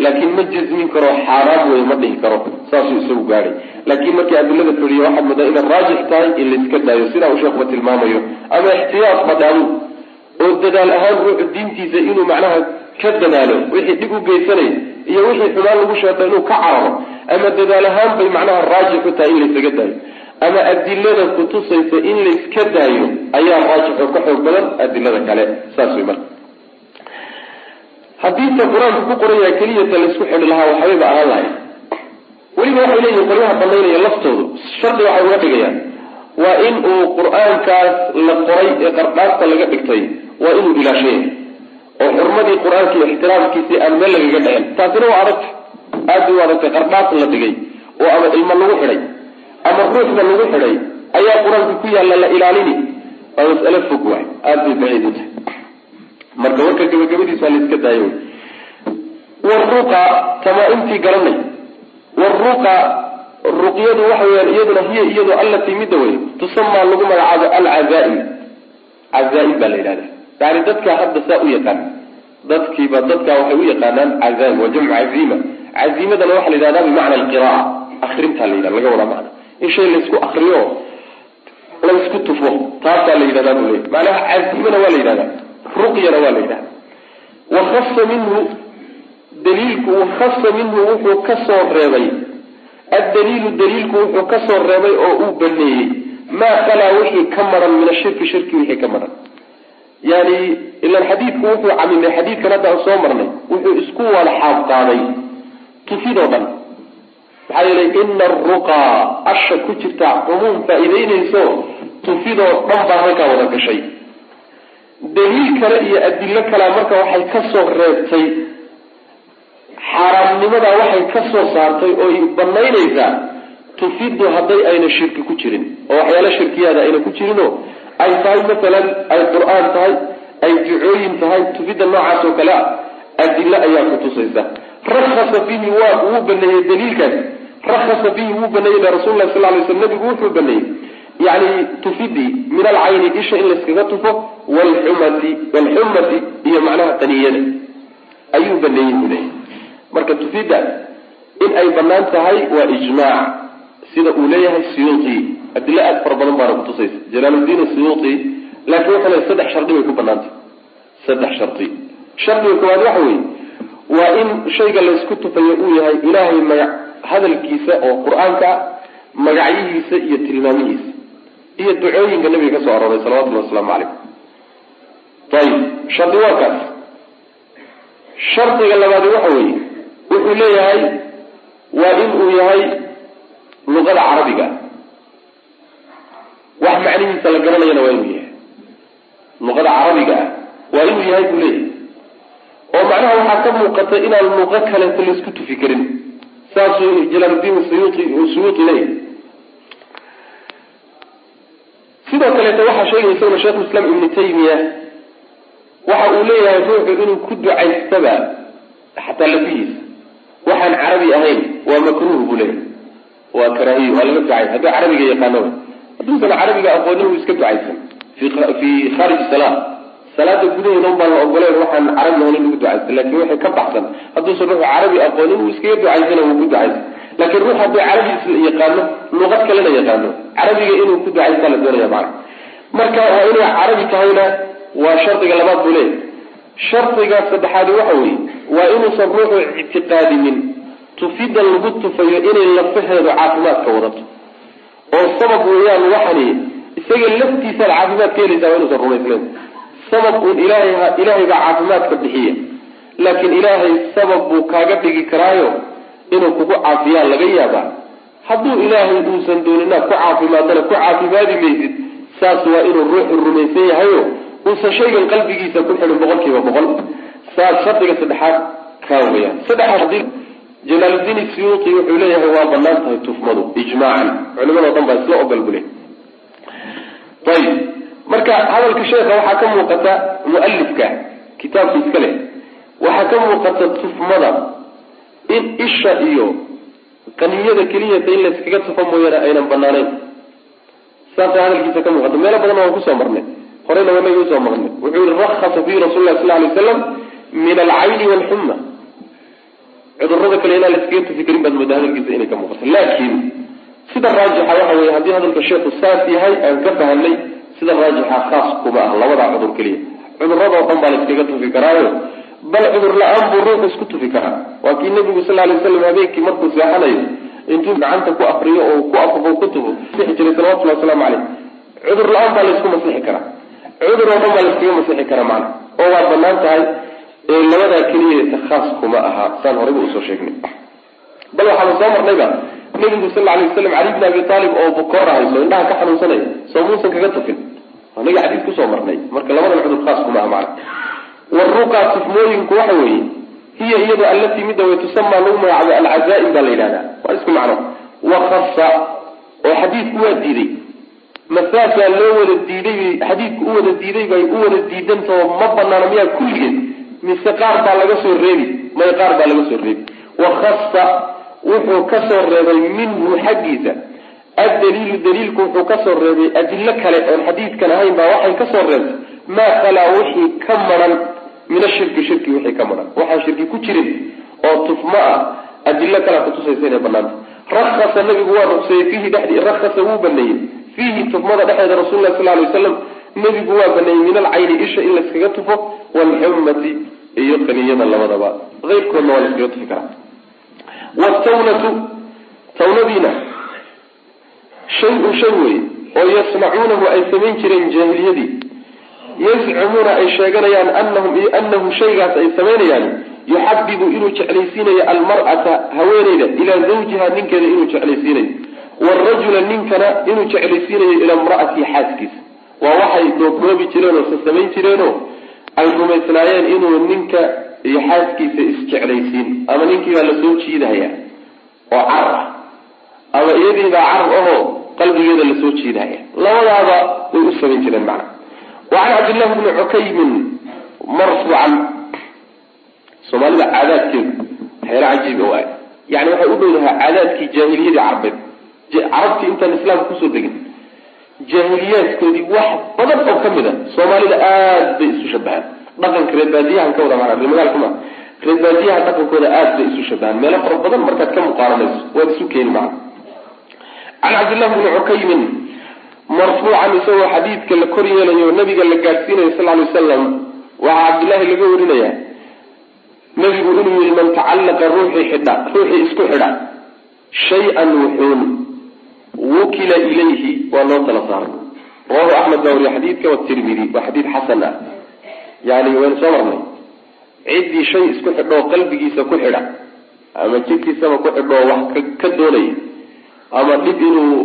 laakiin ma jazmin karo xaaraam wey ma dhihi karo. Saasuu isagu gaadhay. Laakiin markii adilada fadhiya waxaad moodaa inay raajix tahay in la iska daayo. Sidaa uu sheekuba tilmaamayo ama ixtiyaad badhaadu oo dadaal ahaan ruuxu diintiisa inuu macnaha ka dadaalo wixii dhib u geysanaya iyo wixii xumaan lagu sheegto inuu ka cararo ama dadaal ahaan bay macnaha raajix u tahay in laysaga daayo. Ama adilada kutusaysa in layska daayo ayaa raajix oo ka xoog badan adilada kale. Saas wey marka haddii ta qur'aanku ku qoran yahay keliyata laysku xidhi lahaa waxbayba ahaan lahay weliba waxay leeyihiin qolyaha banaynaya laftoodu shardi waxay uga dhigayaan waa in uu qur'aankaas la qoray ee qardhaasta laga dhigtay waa inuu ilaashan oo xurmadii qur'aanka iyo ixtiraamkiisii aan meel lagaga dhicin taasina waa adagta aad bay u adagtay qardhaas la dhigay oo ama ilmo lagu xidhay ama ruuxba lagu xidhay ayaa qur'aanka ku yaalla la ilaalini. Waa mas'alo fog waay. Aada bay baciid u tahay marka warka gabagabadiisa la iska daayo waruqa tamaa-imtii garanay. Waruqa ruqyadu waxa weyaan iyaduna hiya iyadu allatii midda wey tusamaa lagu magacaabo alcazaaim cazaaim baa la yidhahda yani dadka hadda saa u yaqaan. Dadkiiba dadka waxay u yaqaanaan cazaaim waa jamcu caziima caziimadana waxaa la yidhahdaa bimacna alqiraa akrintaa la yidhahda laga wadaa macna in shay laysku akriyo laysku tufo taasaa la yidhahdaa buu leey macnaha caziimana waa la yidhahdaa ruqyana waa la yidhahda wakhasa minhu daliilku wakhasa minhu wuxuu ka soo reebay. Addaliilu daliilku wuxuu ka soo reebay oo uu baneeyey. Maa kalaa wixii ka maran min ashirki shirki wixii ka maran. Yani ilan xadiidku wuxuu camimay xadiidkan hadda aan soo marnay wuxuu isku wada xaab qaaday tufidoo dhan. Maxaa yeelay ina aruqaa asha ku jirta cumuum faa-iideynayso tufidoo dhan baa halkaa wada gashay daliil kale iyo adilo kalea marka waxay ka soo reebtay. Xaaraamnimadaa waxay ka soo saartay oo banaynaysaa tufidu hadday ayna shirki ku jirin oo waxyaala shirkiyaada ayna ku jirinoo ay tahay masalan ay qur'aan tahay ay ducooyin tahay tufidda noocaas oo kale a adilo ayaa kutusaysa rakhasa fihi waa wuu baneeyey daliilkaas. Rakhasa fihi wuu baneeyey rasul lah sal lay sl nabigu wuxuu baneeyey yani tufidii min alcayni isha in layskaga tufo walxumati iyo macnaha qaniyada ayuu baneeyey buu leeyay marka tufidda in ay bannaan tahay waa ijmaac sida uu leeyahay siyuuti adilo aad fara badan baana kutusaysa jalaaluddiin siyuuti laakiin wuxuu leeyahy saddex shardi bay ku banaantay saddex shardi shardiga koowaad waxa weeye waa in shayga laysku tufayo uu yahay ilaahay magac hadalkiisa oo qur'aanka magacyihiisa iyo tilmaamihiisa iyo ducooyinka nabiga ka soo arooray salawatullahi wasalaamu calayh ayib shardi waa kaas. Shardiga labaadi waxa weeye wuxuu leeyahay waa in uu yahay luqada carabiga. Wax macnihiisa la garanayana waa inuu yahay. Luqada carabiga ah waa inuu yahay buu leeyahay. Oo macnaha waxaa ka muuqata inaan luqo kaleeto la isku tufi karin saasuu jalaaluddiin suyuuti suyuuti leeyahay. Sidoo kaleeto waxaa sheegaya isaguna sheikhu islaam ibnu taymiya waxa uu leeyahay ruuxu inuu ku ducaystaba xataa lafihiisa waxaan carabi ahayn waa makruuh buu leeyahay. Waa karaahiyo waa laga ducay. Hadduu carabiga yaqaano hadduusan carabiga aqoonin uu iska ducaysan. Fi khaarij sala salaada gudaheeda un baan la ogoleen waxaan carabi ahayn in lagu ducaysan laakiin waxay ka baxsan. Hadduusan ruuxu carabi aqoonin uu iskaga ducaysana wuu ku ducaysan. Laakiin ruux hadduu carabi yaqaano luqad kalena yaqaano. Carabiga inuu ku ducaysta la doonaya macana marka waa inay carabi tahayna waa shardiga labaad buu leeyahy shardiga saddexaadi waxa weeye waa inuusan ruuxu ictiqaadinin. Tufidan lagu tufayo inay lafaheedu caafimaadka wadato. Oo sabab weeyaan waxani isaga laftiisaad caafimaad ka helaysaa waa inuusan rumaysnayn sabab uun ilaahay ilaahay baa caafimaadka bixiya. Laakiin ilaahay sabab buu kaaga dhigi karaayo inuu kugu caafiyaan laga yaabaa. Hadduu ilaahay uusan dooninaad ku caafimaadana ku caafimaadi maysid saas waa inuu ruuxu rumaysan yahayo uusan shaygan qalbigiisa ku xidhin boqol kiiba boqol. Saas shardiga saddexaad kaa weyaan saddexaad jalaaluddiin siyuuti wuxuu leeyahay waa bannaan tahay tufmadu ijmaacan. Culimadao dhan baa isla ogol bule. Ayib marka hadalka sheekha waxaa ka muuqata mualifka kitaabka iska leh. Waxaa ka muuqata tufmada in isha iyo qaniyada keliyata in layskaga tufa mooyaane aynan banaanayn saasa hadalkiisa ka muuqata. Meelo badan waan ku soo marnay horeyna waa naga u soo marnay. Wuxuu yihi rakhasa fihi rasul lah sal lay waslam min alcayni walxuma cudurrada kale inaan laskaga tufi karin baad moodaa hadalkiisa inay ka muuqato. Laakiin sida raajixa waxa weye haddii hadalka sheekhu saas yahay aan ka fahamnay sida raajixa khaas kuma ah labadaa cudur keliya. Cuduradoo dhan baa layskaga tufi karaayo. Bal cudur la'aan buu ruux isku tufi karaa. Waa kii nabigu sal lay waslam habeenkii markuu seexanayo intuu gacanta ku afriyo oo ku afufo ku tufo masixi jiray salawatullahi wasalaamu caleyh cudur la'aan baa laysku masixi karaa cudur oo dhan baa layskaga masixi karaa macana oo waa bannaan tahay labadaa keliyata khaas kuma aha saan horeyba u soo sheegnay. Bal waxaanu soo marnayba nabigu sal lla alay waslam cali bn abi taalib oo bukoora hayso indhaha ka xanuunsanaya soo muusan kaga tufin. Anaga xadiis ku soo marnay marka labadan cudur khaas kuma aha macana waruqa tufmooyinku waxa weeye hiya iyadu allatii midda way tusamaa lagu magacaabo alcazaa-im baa la yidhahdaa. Waa isku macno. Wakasa oo xadiidku waa diiday masaasaa loo wada diiday xadiidku u wada diiday bay u wada diidantao ma banaana miyaa kulligeed mise qaar baa laga soo reebi may qaar baa laga soo reebi wakhasa wuxuu ka soo reebay minhu xaggiisa. Addaliilu daliilku wuxuu ka soo reebay adilo kale oon xadiidkan ahayn baa waxay ka soo reebtay. Maa khalaa wixii ka maran min ashirki shirki wixii ka maran. Waxaan shirki ku jirin oo tufmo ah adilo kalea kutusaysa inay banaanta rakhasa nabigu waa ruqseeyey fiihi dhexdii rakhasa wuu baneeyey fiihi tufmada dhexeeda rasul lah sal lay waslam nebigu waa baneeyey min alcayni isha in layskaga tufo waalxumati iyo qaniyada labadaba. Eyrkoodna waa layskaga tufi karaa. Wtawnatu tawnadiina shay-un shay wey oo yasnacuunahu ay samayn jireen jaahiliyadii. Yazcumuuna ay sheeganayaan anahum iyo anahu shaygaas ay samaynayaan yuxabibu inuu jeclaysiinayo almar'ata haweeneyda ilaa zawjiha ninkeeda inuu jeclaysiinayo waalrajula ninkana inuu jeclaysiinayo ilaa imra'atihi xaaskiisa. Waa waxay doobdoobi jireen oo sasamayn jireenoo ay rumaysnaayeen inuu ninka iyo xaaskiisa isjeclaysiin. Ama ninkiibaa la soo jiidahaya oo carab ah. Ama iyadiibaa carab ahoo qalbigeeda la soo jiidahaya labadaaba way u samayn jireen macna. Wa can cabdillahi bni cukaymin marfuucan soomaalida caadaadkeedu waxyaala cajiib ah yani waxay u dhow dahaa caadaadkii jaahiliyadii carbeed carabtii intaan islaamka ku soo degin jaahiliyaadkoodii wax badan oo ka mid a soomaalida aad bay isu shabahaan dhaqanka reerbaadiyahan ka wada maaa reermagaalka ma reerbaadiyaha dhaqankooda aad bay isu shabahaan meelo fara badan markaad ka muqaaranayso waad isu keeni maa can cabdillahi bni cukaymin marfuucan isagoo xadiidka la kor yeelayo nabiga la gaadhsiinayo sal lay wasalam waxaa cabdillahi laga warinaya nabigu inuu yihi man tacallaqa ruuxii xidha ruuxii isku xidha shay-an wuxuun wukila ilayhi waa loo tala saaray. Rawahu axmed baa wariye xadiidka watirmidi waa xadiid xasan ah. Yani waynu soo marnay. Ciddii shay isku xidhoo qalbigiisa ku xidha. Ama jidkiisaba ku xidhoo wax ka doonaya ama dhib inuu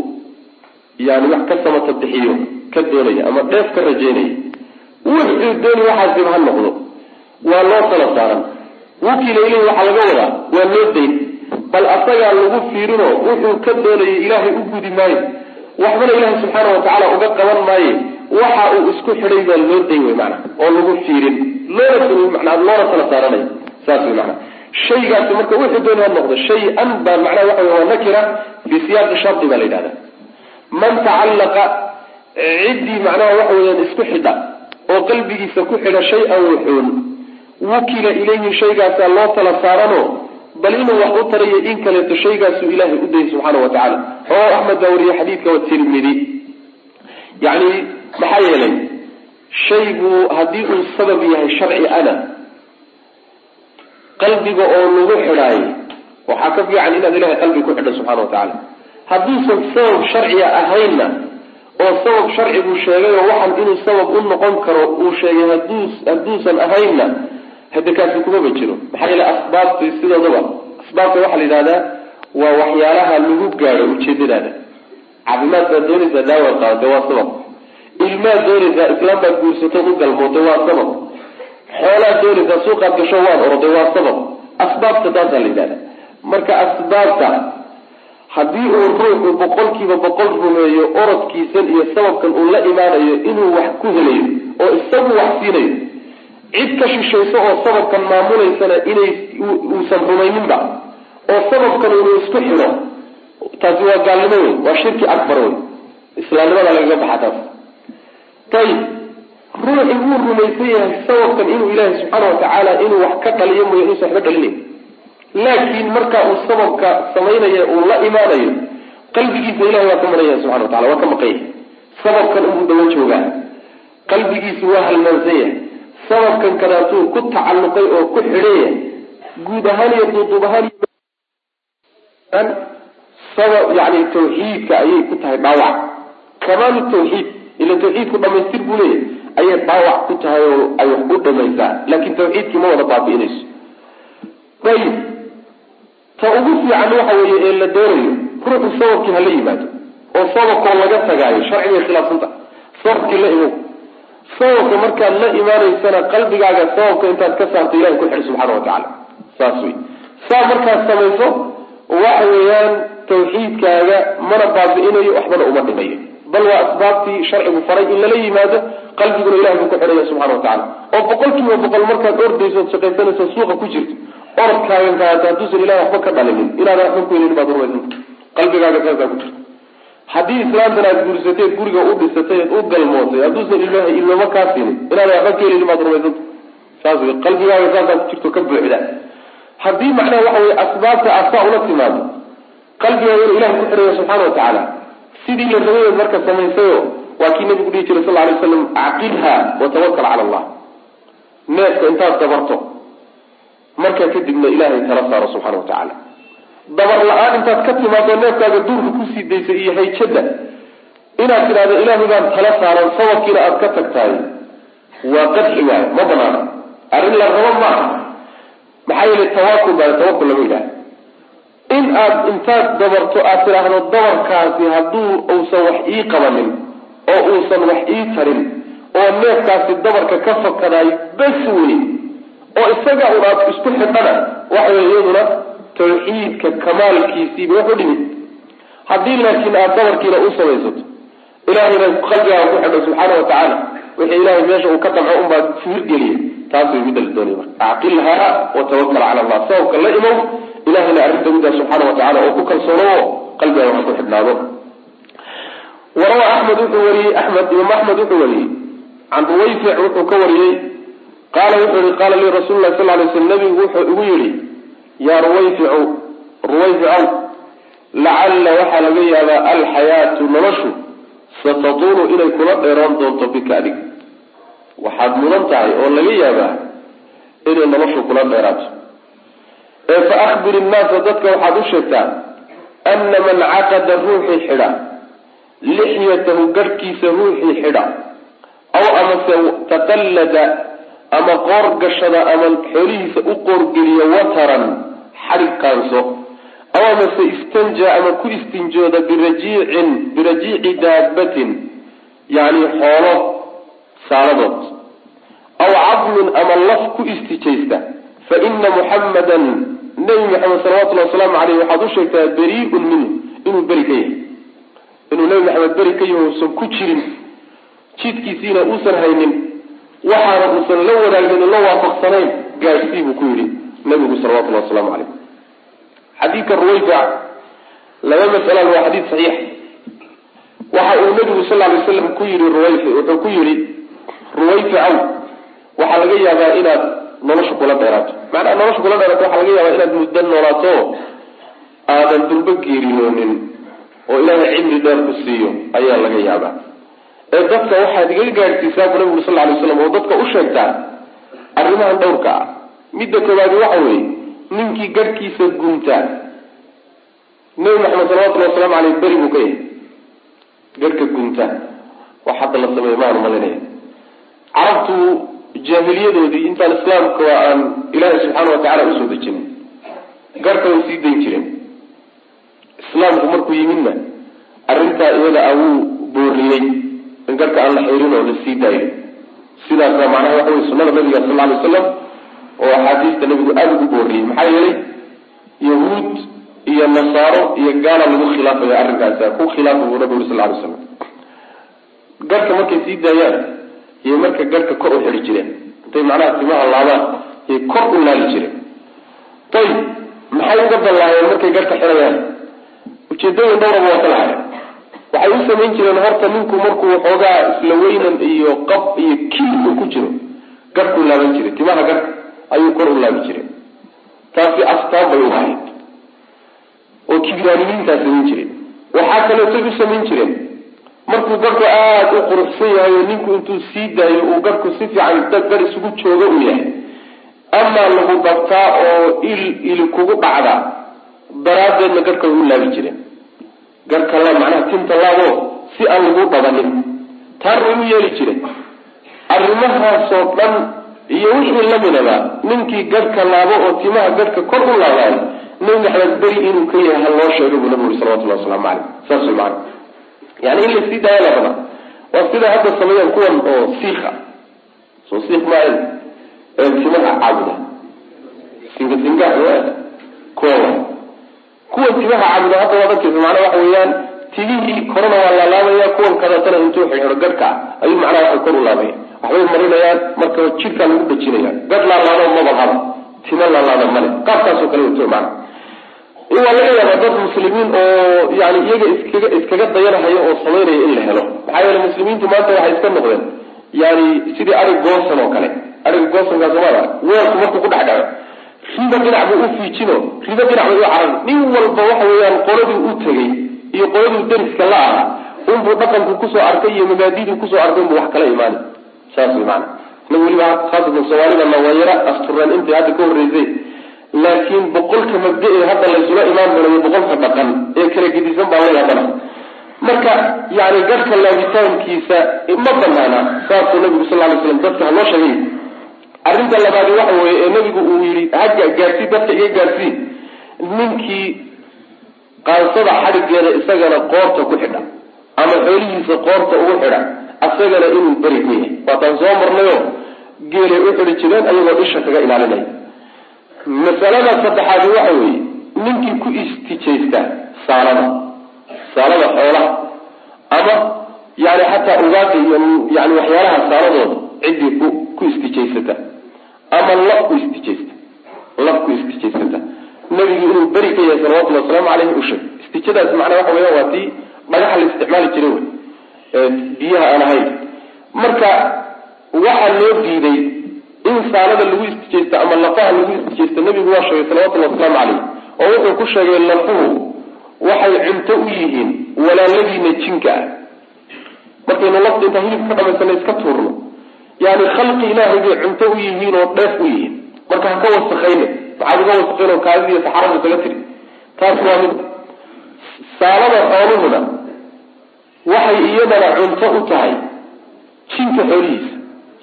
yani wax ka samata bixiyo ka doonaya ama dheef ka rajaynaya wuxuu dooni waxaasib ha noqdo. Waa loo tala saaran wukila ilayhi waxaa laga wadaa waa loo dayn bal asagaa lagu fiirino wuxuu ka doonayay ilaahay u gudi maayo. Waxbana ilaahay subxaana watacaala uga qaban maaye. Waxa uu isku xidhay baa loo dayn wey maana oo lagu fiirin. Loona loona tala saaranay saas wey maana shaygaasi marka wuxuu dooni ha noqdo shay-an baa macnaha waxa waa nakira fi siyaaqi shardi baa la yidhahda man tacallaqa ciddii macnaha waxa weyaan isku xidha oo qalbigiisa ku xidha shay-an wuxuun wukila ilayhi shaygaasaa loo tala saarano bal inuu wax u tarayo in kaleeto shaygaasuu ilaahay u dayay subxaana wa tacala rawahu axmed baa wariye xadiidka watirmidi yani maxaa yeelay shaygu haddii uu sabab yahay sharci ana qalbiga oo lagu xidhaayo waxaa ka fiican inaad ilahay qalbi ku xidho subxana wa tacaala. Hadduusan sabab sharciga ahaynna oo sabab sharcigu sheegay oo waxan inuu sabab u noqon karo uu sheegay haduu hadduusan ahaynna hade kaasi kumaba jiro maxaa yeele asbaabti sidoodaba asbaabta waxaa la yidhahdaa waa waxyaalaha lagu gaadho ujeedadaada caafimaad baad doonaysaa daawaad qaadata waa sabab. Ilmaad doonaysaa islaam baad guursatood u galmootay waa sabab. Xoolaad doonaysaa suuqaad gasho waad oroday waa sabab. Asbaabta taasaa la yidhahda marka asbaabta haddii uu ruuxu boqolkiiba boqol rumeeyo orodkiisan iyo sababkan uu la imaanayo inuu wax ku helayo oo isagu wax siinayo cid ka shishayso oo sababkan maamulaysana inay uusan rumayninba oo sababkan unu isku xidho taasi waa gaalnimo wey waa shirki akbar wey islaamnimada lagaga baxa taas. Ayib ruuxi wuu rumaysan yahay sababkan inuu ilaahay subxaana watacaala inuu wax ka dhaliyo mooya inuusan waxba dhalinayn laakiin marka uu sababka samaynaya uu la imaanayo qalbigiisa ilahay waa ka maranya subxana wa tacala waa ka maqan yahay sababkan unbuu dawa joogaa. Qalbigiisu waa halmaansan yahay sababkan kadaatuu ku tacalluqay oo ku xidhaya guud ahaan iyo duuduub ahaan sabab yani tawxiidka ayay ku tahay dhaawac. Kamaalu tawxiid ila tawxiidku dhamaystir buu leeyahy ayay dhaawac ku tahay oo ay wax u dhamaysaa laakin tawxiidkii ma wada baabi'inayso. Ayib ta ugu fiican waxa weeye ee la doonayo ruuxu sababkii hala yimaado oo sababkoo laga tagaayo sharcigay khilaafsanta sababkii la imow sababka markaad la imaanaysana qalbigaaga sababka intaad ka saarto ilahay ku xidh subxaana wa tacaala. Saas wey saa markaad samayso waxa weeyaan tawxiidkaaga mana baabi'inayo waxbana uma dhimayo. Bal waa asbaabtii sharcigu faray in lala yimaado qalbiguna ilahay buu ku xidhaya subxana wa tacala oo boqol kiiba boqol markaad ordayso od shaqaysanayso suuqa ku jirto orodkaagan kaata hadduusan ilahay waxba ka dhalinin inaadan waxba ku helin baad rumaysanta qalbigaaga saasaa ku jirta haddii islaamtan aad guursateed guriga u dhisatay u galmootay hadduusan ilmaha ilmama kaa siinin inaadan waxba ka helinin baad rumaysanta saas wey qalbigaaga saasaa ku jirto ka buuxda. Haddii macnaha waxa weye asbaabta aad saa ula timaado qalbigaaga inuu ilahay ku xidhaya subxaana wa tacaala. Sidii la rabayeed marka samaysayo waa kii nabigu dhihi jiray sal alay slam acqilha watawakal cala allah. Neefka intaad dabarto. Markaa kadibna ilaahay tala saaro subxana wa tacaala dabar la'aan intaad ka timaado neefkaaga duurka ku sii daysa iyo hayjada inaad tidhahdo ilaahay baan tala saaran sababkiina aad ka tagtahay. Waa qadxi waayo ma banaana arrin la rabo maaha. Maxaa yeele tawakul baa tawakul lama yidhaha in aad intaad dabarto aad tidhaahdo dabarkaasi hadduu uusan wax ii qabanin oo uusan wax ii tarin oo neefkaasi dabarka ka fakadaay bas wey oo isaga un aad isku xidhana waxa wey iyaduna tawxiidka kamaalkiisiiba wax u dhimid haddii laakiin aad dabarkiina u samaysato ilahayna qalbigaaga ku xidho subxaana watacaala wixii ilahay meesha uu ka damco unbaa fiirgeliya taas way midda la doonaya marka. Acqilhaa watawakal cala allah. Sababka la imow ilahayna arrinta middaa subxaana watacaala oo ku kalsoono qalbigaaga wax ku xidhnaado. Warawa axmed wuxuu wariyey axmed imaam axmed wuxuu wariyey can ruwayfic wuxuu ka wariyey qaala wuxuu yihi qaala lii rasuulu lahi sal lay slam nabigu wuxuu igu yidhi yaa ruwayficu ruwayficow lacalla waxaa laga yaabaa alxayaatu noloshu satatuulu inay kula dheeroon doonto bika adig waxaad mudan tahay oo laga yaabaa inay noloshu kula dheeraato. Ee fa akhbir innaasa dadka waxaad u sheegtaa ana man caqada ruuxii xidha lixyatahu garhkiisa ruuxii xidha aw amase taqallada ama qoor gashada ama xoolihiisa u qoorgeliya wataran xadhig qaanso aw amase istanja ama ku istinjooda birajiicin birajiici daabatin yacni xoolo saaladood. Aw cadmin ama laf ku istijaysta. Fa ina muxammadan nebi maxamed salawatullahi wasalaamu caleyh waxaad u sheegtaa beriiun minhu inuu beri ka yahay. Inuu nebi maxamed beri ka yahay uusan ku jirin jidkiisiina uusan haynin waxaana uusan la wadaagnin la waafaqsanayn gaadhsii buu ku yidhi nabigu salawatullahi wasalaamu caleyh xadiidka ruwayfic laba masalan waa xadiid saxiix. Waxa uu nabigu sal ly slam ku yihi ruwayfi wuxuu ku yihi ruwayficow waxaa laga yaabaa inaad nolosha kula dheeraato. Macnaha nolosha kula dheeraato waxaa laga yaabaa inaad muddo noolaato aadan dulba geeriyoonin oo ilaahay cimri dheer ku siiyo ayaa laga yaabaa. Ee dadka waxaad iga gaadhsiisaa bu nabigu sal lay slam oo dadka u sheegtaa arrimahan dhowrka ah midda koowaadi waxa weeye ninkii garhkiisa guntaa nebi maxamed salawatullahi wasalaamu aleyh beri buu ka yahay garhka guntaa wax hadda la sameeya maanu malinaya carabtu jaahiliyadoodii intaan islaamka aan ilaahay subxaana watacala u soo dejinin garhka way sii dayn jireen islaamku markuu yimidna arrintaa iyada a wuu booriyey in garhka aan la xirin oo la sii daayo sidaasna macnaha waxa wey sunada nabiga sal ly wasalam oo axaadiista nabigu aada ugu booriyey. Maxaa yeelay yahuud iyo nasaaro iyo gaala lagu khilaafaya arrinkaasi ku khilaafa buu nabigu uri sal lay slam garhka markay sii daayaan iyo marka garhka kor u xidhi jireen intay macnaha timaha laabaan yay kor u laali jireen. Ayib maxay uga dallaayeen markay garhka xidhayaan? Ujeedooyin dhowraba waa ka lahayen waxay u samayn jireen horta ninku markuu waxoogaa isla weynan iyo qab iyo kiil uu ku jiro garhkuu laaban jiray timaha garhka ayuu kor u laabi jiray. Taasi astaan bay u ahayd. Oo kibraanimiintaa samayn jireen waxaa kaleetoy u samayn jireen. Markuu garhku aada u quruxsan yahay oo ninku intuu sii daayo uu garhku si fiican gar isugu joogo uu yahay. Amaa lagu dabtaa oo il ili kugu dhacda daraaddeedna garhka way u laabi jireen garhka la macnaha tinta laabo si aan lagu dhabanin. Taan way u yeeli jireen. Arrimahaasoo dhan iyo wixii lamidaba ninkii garhka laabo oo timaha garhka kor u laabaayo nabi maxamed beri inuu ka yahay ha loo sheegay buu nabigu uri salawatullahi waslamu caleyh saas way macana yani in la sii daaya la rabaa waa sida hadda sameeyaan kuwan oo siika soo siik maahan ee timaha caabuda. Singa singa kuwa kuwan timaha caabuda hadda waad arkaysa macnaa waxa weeyaan timihii korona waa laalaabaya kuwan kadatana intuu xidhxidho garhka ayuu macnaha waxay kor u laabaya waxbay marinayaan marka jidhkaa lagu dhajinaya garh laalaado mabalhaba timo laalaada male qaabkaasoo kale wato macna waa laga yaabaa dad muslimiin oo yani iyaga iskaga iskaga dayanahaya oo samaynaya in la helo. Maxaa yeele muslimiintu maanta waxay iska noqdeen. Yani sidii arig goosan oo kale ariga goosankaa somaala weelku markuu ku dhex dhaco. Riba dhinac buu u fiijino. Riba dhinac bay u caran. Nin walba waxa weeyaan qoladii u tegey iyo qoladii dariska la ahaa unbuu dhaqanku ku soo arkay iyo mabaadiduu ku soo arkay unbuu wax kala imaani saas way maana na weliba khaasatan soomaalidana waa yara asturaan intii hadda ka horreysay. Laakiin boqolka mabda hadda laysula imaan doonayo boqolka dhaqan ee kala gedisan baa la. Yaabana marka yani garhka laabitaankiisa ma banaana saasuu nabigu sal lay slam dadka haloo sheegay. Arrinta labaadi waxa weeye ee nabigu uu yihi hagga gaarsii dadka iga gaarsii ninkii qaansada xadhigeeda isagana qoorta ku xidha ama xoolihiisa qoorta ugu xidha isagana inuu beri ku yahay waataan soo marnayo geelay u xidhi jireen ayagoo isha kaga ilaalinaya masalada saddexaadi waxa weeye ninkii ku istijaysta saalada saalada xoolaha ama yani xataa ugaada iyo yani waxyaalaha saaladooda ciddii ku ku istijaysata ama laf ku istijaysta laf ku istijaysata nabigu inuu beri ka yahay salawatullhi wasalaamu caleyhi u sheeg istijadaas macnaa waxa weya waa tii dhagaxa la isticmaali jiray wey biyaha aan ahayn. Marka waxaa loo diiday in saalada lagu istijaysto ama lafaha lagu istijaysto nabigu waa sheegay salawatullahi wasalaamu caleyh oo wuxuu ku sheegay lafuhu waxay cunto u yihiin walaaladiina jinka ah. Markaynu lafta intaa hilibka ka dhamaysana iska tuurno. Yani khalqi ilaahay bay cunto u yihiin oo dheef u yihiin. Marka ha ka wasakayne maxaad uga oo kaadida iyo saxarada isaga tiri. Taas waa mid. Saalada xooluhuna waxay iyadana cunto u tahay jinka xoolihiisa.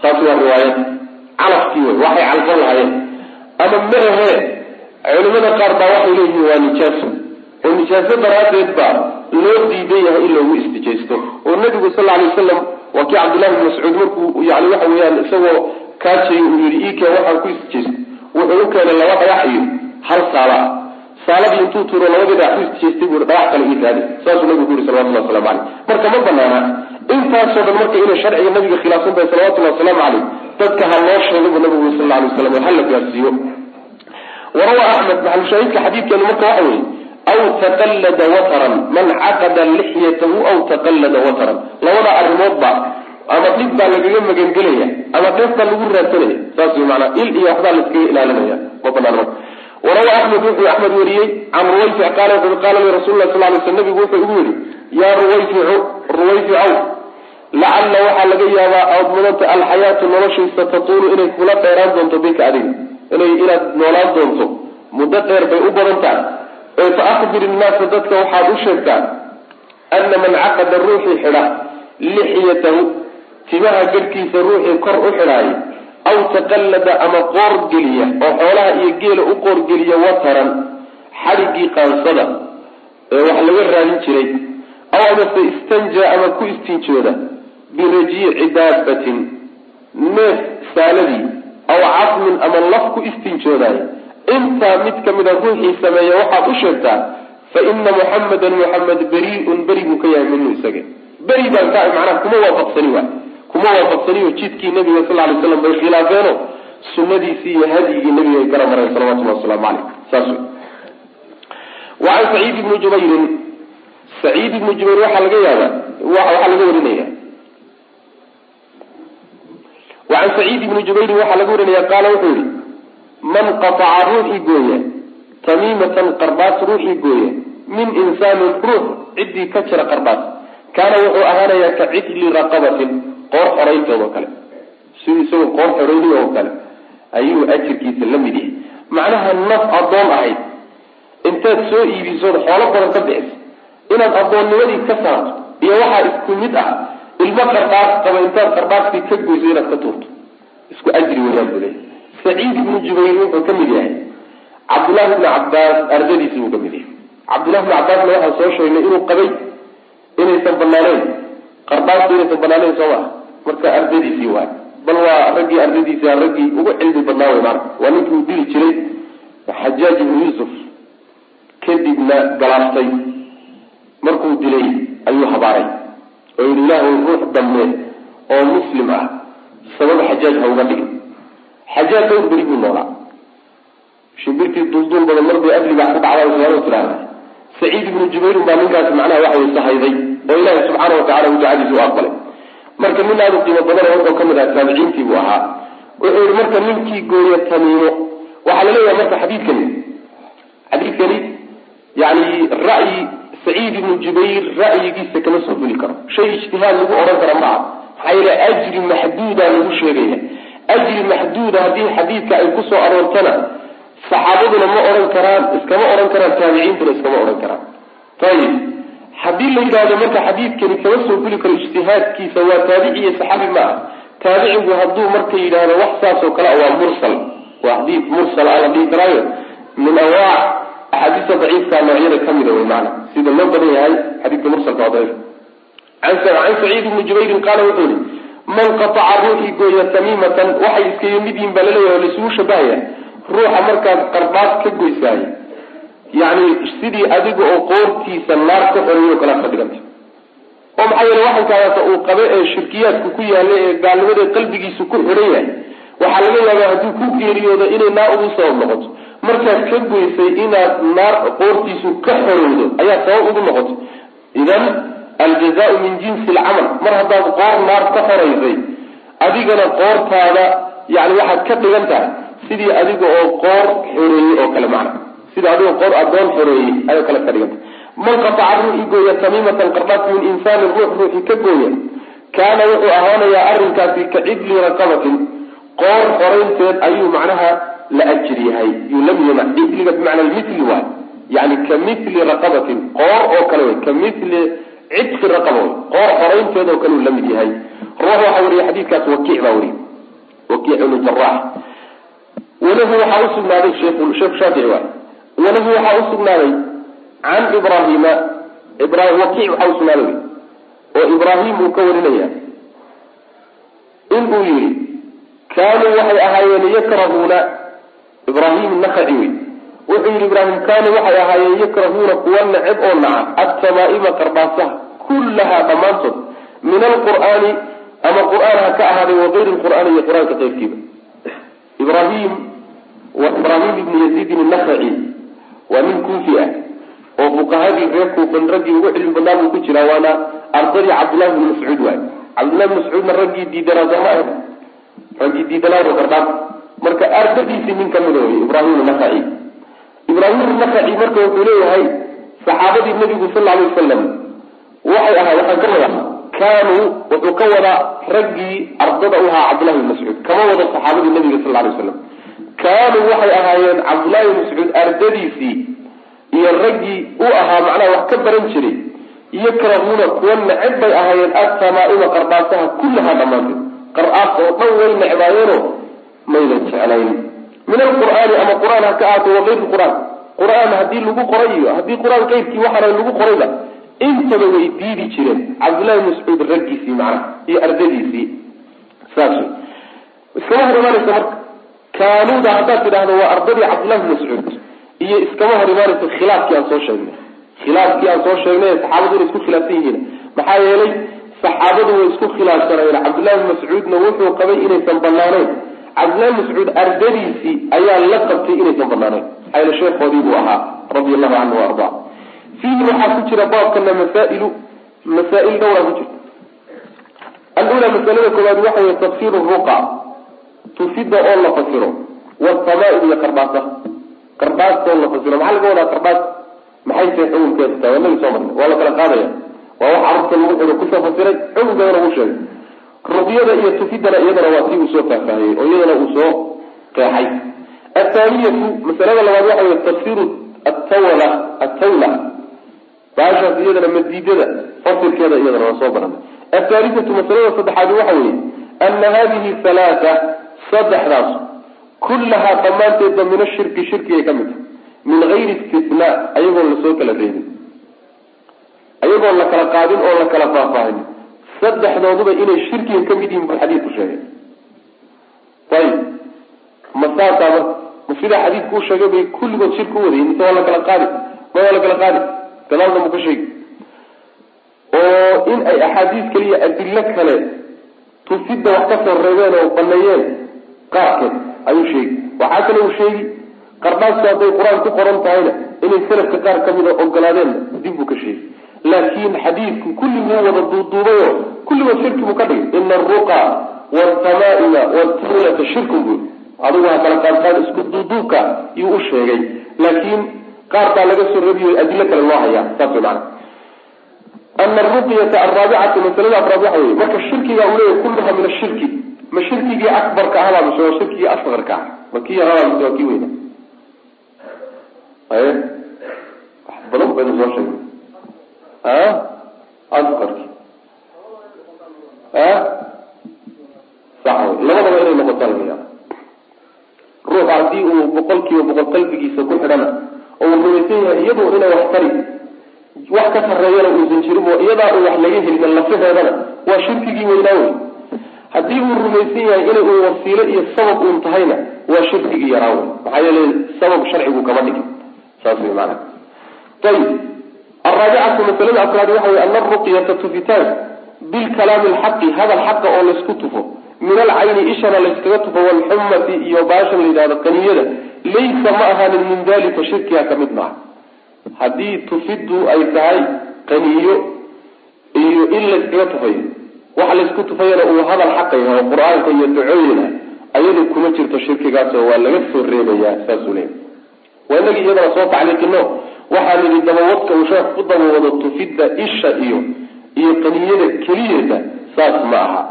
Saas waa riwaayad. Calafkii wey waxay calfan lahaayeen. Ama ma ahee culimada qaar baa waxay leeyihiin waa nijaaso oo nijaaso daraaddeed baa loo diidan yahay in loogu istijaysto. Oo nabigu sal lla alay wasalam waa kii cabdullahi bin mascuud markuu yani waxa weeyaan isagoo kaajay uu yihi iikeen waxaan ku istijaysto. Wuxuu u keenay laba dhagax iyo hal saala ah saaladii intuu tuuro labadii dhagax ku istijaystay buu dhagax kale ii raadi saasuu nabigu ku yuri salawatullahi waslamu caleyh marka ma banaana intaasoo dhan marka inay sharciga nabiga khilaafsan tahay salawatullahi wasalaamu caleyh dadka ha loo sheego buu nabigu yuri sal lla alay waslam ha la gaarsiiyo. Warawa axmed maxalushaahidka xadiidkeenu marka waxa weeye aw taqallada wataran man caqada lixyatahu aw taqallada wataran. Labada arrimoodba ama dhib baa lagaga magangelaya ama dheef baa lagu raadsanaya saas wey maanaa il iyo waxbaa laiskaga ilaalinaya ma banaan marka warawa axmed wuxuu axmed wariyey can ruwayfic qaala wuxui qaala li rasul lah sal sl nabigu wuxuu igu yidhi yaa ruwayficu ruwayficow lacalla waxaa laga yaabaa aad mudanta alxayaatu noloshaysa tatuulu inay kula dheeraan doonto bika adiga. Inay inaad noolaan doonto. Muddo dheer bay u badan tahay ee fa akbir innaasa dadka waxaad u sheegtaa ana man caqada ruuxii xidha lixyatahu timaha garhkiisa ruuxii kor u xidhaaya aw taqallada ama qoor geliya oo xoolaha iyo geela u qoor geliya wataran xadhiggii qaansada ee wax laga raadin jiray aw amase istanja ama ku istinjooda birajiici daabatin neef saaladii aw casmin ama laf ku istinjoodaaya intaa mid ka mida ruuxii sameeya waxaad u sheegtaa fa ina muxamadan muxamed beri-un beri buu ka yahay minhu isaga beri baan ka macnaha kuma waafaqsani waay kuma waafaqsaniyo jidkii nabiga sal lay slam bay khilaafeeno sunadiisii iyo hadyigii nabiga ay gara mareen salawatullahi wasalaamu caleyh saas wey wa can saciid ibni jubayrin saciid ibni jubayr waxaa laga yaaba waxaa laga warinaya. Wa can saciid ibni jubayrin waxaa laga warinaya qaala wuxuu yihi man qataca ruuxii gooya tamiimatan qarbaas ruuxii gooya min insaanin ruux ciddii ka jira qarbaas kaana wuxuu ahaanayaa ka cidli raqabatin qoor xoraynteedoo kale. Sidii isagoo qoor xorayni oo kale ayuu ajirkiisa la mid yahay macnaha naf addoon ahayd. Intaad soo iibisood xoolo badan ka bixisa inaad addoonnimadii ka saarto iyo waxaa isku mid ah ilmo qarbaas qaba intaad qarbaastii ka goyso inaad ka tuurto. Isku ajri weyaan buu leeyahy saciid ibnu jubayr wuxuu ka mid yahay. Cabdullahi ibni cabbaas ardadiisi buu ka mid yahay. Cabdullahi ibni cabbaasna waxaan soo sheegnay inuu qabay inaysan banaaneyn qarbaastu inaysan banaaneyn soo maa marka ardadiisii waay. Bal waa raggii ardadiisi raggii ugu cilmi badnaa wey maana waa ninkii uu dili jiray xajaaj ibnu yuusuf kadibna galaaftay markuu dilay ayuu habaaray. Oo yihi ilaahu ruux dambe oo muslim ah sabab xajaaj ha uga dhigin. Xajaaj dhowr beri buu noolaa. Shimbirtii dulduul badan mar bay adligaa ku dhacdaa somaala tiraahda saciid ibnu jubayrin baa ninkaas macnaha waxa way sahayday oo ilaahi subxaana watacala uu ducadiisa u aqbalay marka nin aada qiimo badan wuxuu ka mid ahaa taabiciintii buu ahaa. Wuxuu yihi marka ninkii gooya tamiimo waxaa la leeyahay marka xadiidkani xadiidkani yani ra'yi saciid ibnu jubayr ra'yigiisa kama soo geli karo. Shay ijtihaad lagu odhan kara maaha maxaa yeele ajri maxduuda lagu sheegaya. Ajri maxduuda haddii xadiidka ay ku soo aroortana saxaabaduna ma odhan karaan iskama odhan karaan taabiciintuna iskama odhan karaan. Ayib haddii la yidhahdo marka xadiidkani kama soo guli karo ijtihaadkiisa waa taabici iyo saxaabi ma ah taabicigu hadduu marka yidhaahdo wax saas oo kale waa mursal. Waa xadiid mursal a la dhihi karaayo. Min anwaac axaadiista daciifka noocyada kamida wey maana sida loo badan yahay xadiidka mursalka waa daciif. Can saciid ibni jubayrin qaala wuxuu yihi man qataca ruuxii gooya tamiimatan waxay iska yimid yihiin baa la leeyahay oo laisugu shabahaya. Ruuxa markaad qarbaad ka goysaayo yani sidii adiga oo qoortiisa naar ka xoreeyo kala ka dhiganta oo maxaa yeele waxankaadaasa uu qabe ee shirkiyaadku ku yaalla ee gaalnimada qalbigiisu ku xiran yahay. Waxaa laga yaabaa hadduu ku geeriyoodo inay naar ugu sabab noqoto. Markaad ka goysay inaad naar qoortiisu ka xorowdo ayaa sabab ugu noqoto idan aljazaau min jinsi alcamal. Mar haddaad qoor naar ka xoraysay adigana qoortaada yani waxaad ka dhigan tahay sidii adiga oo qoor xoreeyey oo kale macna sida adigoo qoor adoon xoreeyey ayoo kale ka man qataca ruuxii gooya tamiimatan qardhaas min insaanin ruux ruuxii ka gooya kaana wuxuu ahaanayaa arrinkaasi ka cidli raqabatin qoor xoraynteed ayuu macnaha la ajir yahay yuu lam yama cidliga bimacna mili waay yani ka mili raqabatin qoor oo kale wey ka mili cidfi raqaba wey qoor xoraynteed oo kale uu la mid yahay. Ruux waxaa wariya xadiidkaas wakiic baa wariya wakiic ibnu jarax walahu waxaa usugnaaday sheekh shaafici waay walahu waxaa usugnaaday can ibrahim wakiic waxaa usugnaaday oo ibraahim uu ka warinaya. In uu yihi kaanuu waxay ahaayeen yakrahuuna. Ibraahim nakaci wey wuxuu yihi ibraahim kaanuu waxay ahaayeen yakrahuuna kuwa neceb oo naca atamaa'ima qardhaasaha kullahaa dhammaantood. Min alqur'aani ama qur'aan ha ka ahaaday wagayri lqur'aani iyo qur'aanka qayrkiiba. Ibrahim waa ibraahim ibni yaziidin nakaci waa nin kuufi ah. Oo fuqahadii reer kuufan raggii ugu cilmi badnaa buu ku jiraa waana ardadii cabdullahi bni mascuud waay. Cabdullahi bni mascuudna raggii diidanaa sooma raggii diidanaa qardhaas marka ardadiisii nin kamida wey ibraahim nakaci ibraahim nakaci marka wuxuu leeyahay saxaabadii nabigu sal alay wasalam waxay ahaa waxaan ka wadaa kaanuu wuxuu ka wadaa raggii ardada u ahaa cabdullahi bni mascuud kama wado saxaabadii nabiga sal alay wasalam kaanuu waxay ahaayeen cabdullahi bni mascuud ardadiisii iyo raggii u ahaa macnaha wax ka baran jiray yakrahuuna kuwa neceb bay ahaayeen atamaa'ima qardhaasaha kullahaa dhammaanteed. Qar-aas oo dhan way necbaayeenoo maydan jeclayn. Min alqur'aani ama qur'aan ha ka ahaato wagayri qur'aan. Qur'aan haddii lagu qoray iyo haddii qur'aan keyrkii waxaana lagu qorayba intaba way diidi jireen cabdullahi bni mascuud raggiisii macnaha iyo ardadiisii. Saas iskama hor imaanaysa marka kaanuuda haddaad tidhaahdo waa ardadii cabdullahi mascuud. Iyo iskama hor imaanayso khilaafkii aan soo sheegnay. Khilaafkii aan soo sheegnay saxaabadu inay isku khilaafsan yihiin. Maxaa yeelay saxaabadu way isku khilaafsanayeen cabdullahi mascuudna wuxuu qabay inaysan banaanayn cabdullahi mascuud ardadiisii ayaa la qabtay inaysan banaanayn maxaa yeele sheekhoodii buu ahaa radia allahu canhu wa ardaa. Fiihi waxaa ku jira baabkana masaa'ilu masaa'il dhowraa ku jirta alula masalada koowaad waxa wey tafsiru ruqa tufida oo la fasiro wasamaail iyo qardhaasa qardhaasta oo la fasiro maxaa laga wadaa qardhaas maxay tahay xukunkeeda taa waa nagi soo marnay waa la kala qaadaya. Waa wax carurta lagu xigo ku soo fasiray xukunkeedana uu sheegay. Ruqyada iyo tufidana iyadana waa tii uu soo faahfaahiyey oo iyadana uu soo qeexay. Athaaniyatu masalada labaad waxa wey tafsiru atawla atawla baashaas iyadana madiidada fasirkeeda iyadana waa soo baranay athaalithatu masalada saddexaadi waxa weeye ana hadihi halaata saddexdaas kullahaa dhammaanteedba min ashirki shirkigay ka mid tahay. Min gayri istisnaa ayagoon la soo kala reebin. Ayagoon la kala qaadin oo la kala faahfaahin. Saddexdooduba inay shirkiga ka mid yihiin buu xadiidku sheegay. Ayib ma saasaa marka ma sidaa xadiidku u sheegay bay kulligood shirki u wadayin mise waa la kala qaadi ma waa la kala qaadi. Gadaalna mu ka sheegi. Oo in ay axaadiis kaliya adilo kale tufidda wax ka soo reebeen oo baneeyeen qaarkeed ayuu sheegi waxaa kale uu sheegi qardhaasku hadday qur'aan ku qoran tahayna inay salafka qaar kamida ogolaadeen dib buu ka sheegi laakin xadiidku kulliguu wada duuduubayo kulligood shirki buu ka dhigay. Ina aruqa waaltamaa'ima waaltawlata shirkun buu adigu ha kala qaadqaad isku duuduubka yuu u sheegay. Laakiin qaar baa laga soo reebiyo adilo kale loo hayaa saas macana ana aruqyata alraabicatu masalada afraad waxa weye marka shirkiga uu leeyahy kulluha min ashirki ma shirkigii akbarka ahabaa mise waa shirkigii asqarka ah ma kii yaraabaa mise waa kii weyna. Aye wax badan baynu soo sheegnay a asqarki a sax wey labadaba inay noqotaa laga yaaba ruux haddii uu boqol kiiba boqol qalbigiisa ku xidhana oo uu rumaysan yahay iyadu inay wax tari wax ka sarreeyana uusan jirin oo iyadaa uu wax laga helin lafaheedana waa shirkigii weynaa wey haddii uu rumaysan yahay inay uu wasiilo iyo sabab uun tahayna waa shirkigii yaraa wey maxaa yeele sabab sharcigu kama dhigin. Saas wey maana ayib alraabicatu masalada afraad waxa wey ana aruqyata tufitaan bilkalaami alxaqi hadal xaqa oo laysku tufo min alcayni ishana layskaga tufo walxumati iyo baashan la yidhahdo qaniyada laysa ma ahaanin min dalika shirkiga ka mid maaha. Haddii tufiddu ay tahay qaniyo iyo in layskaga tufayo waxa laysku tufayana uu hadal xaqa yahay qur'aanka iyo ducooyina ayadu kuma jirto shirkigaasoo waa laga soo reebayaa saasuu leeya waa inagii iyadana soo tacliiqino waxaa nidhi dabawadka uu sheekh ku dabawado tufidda isha iyo iyo qaniyada keliyata saas ma aha.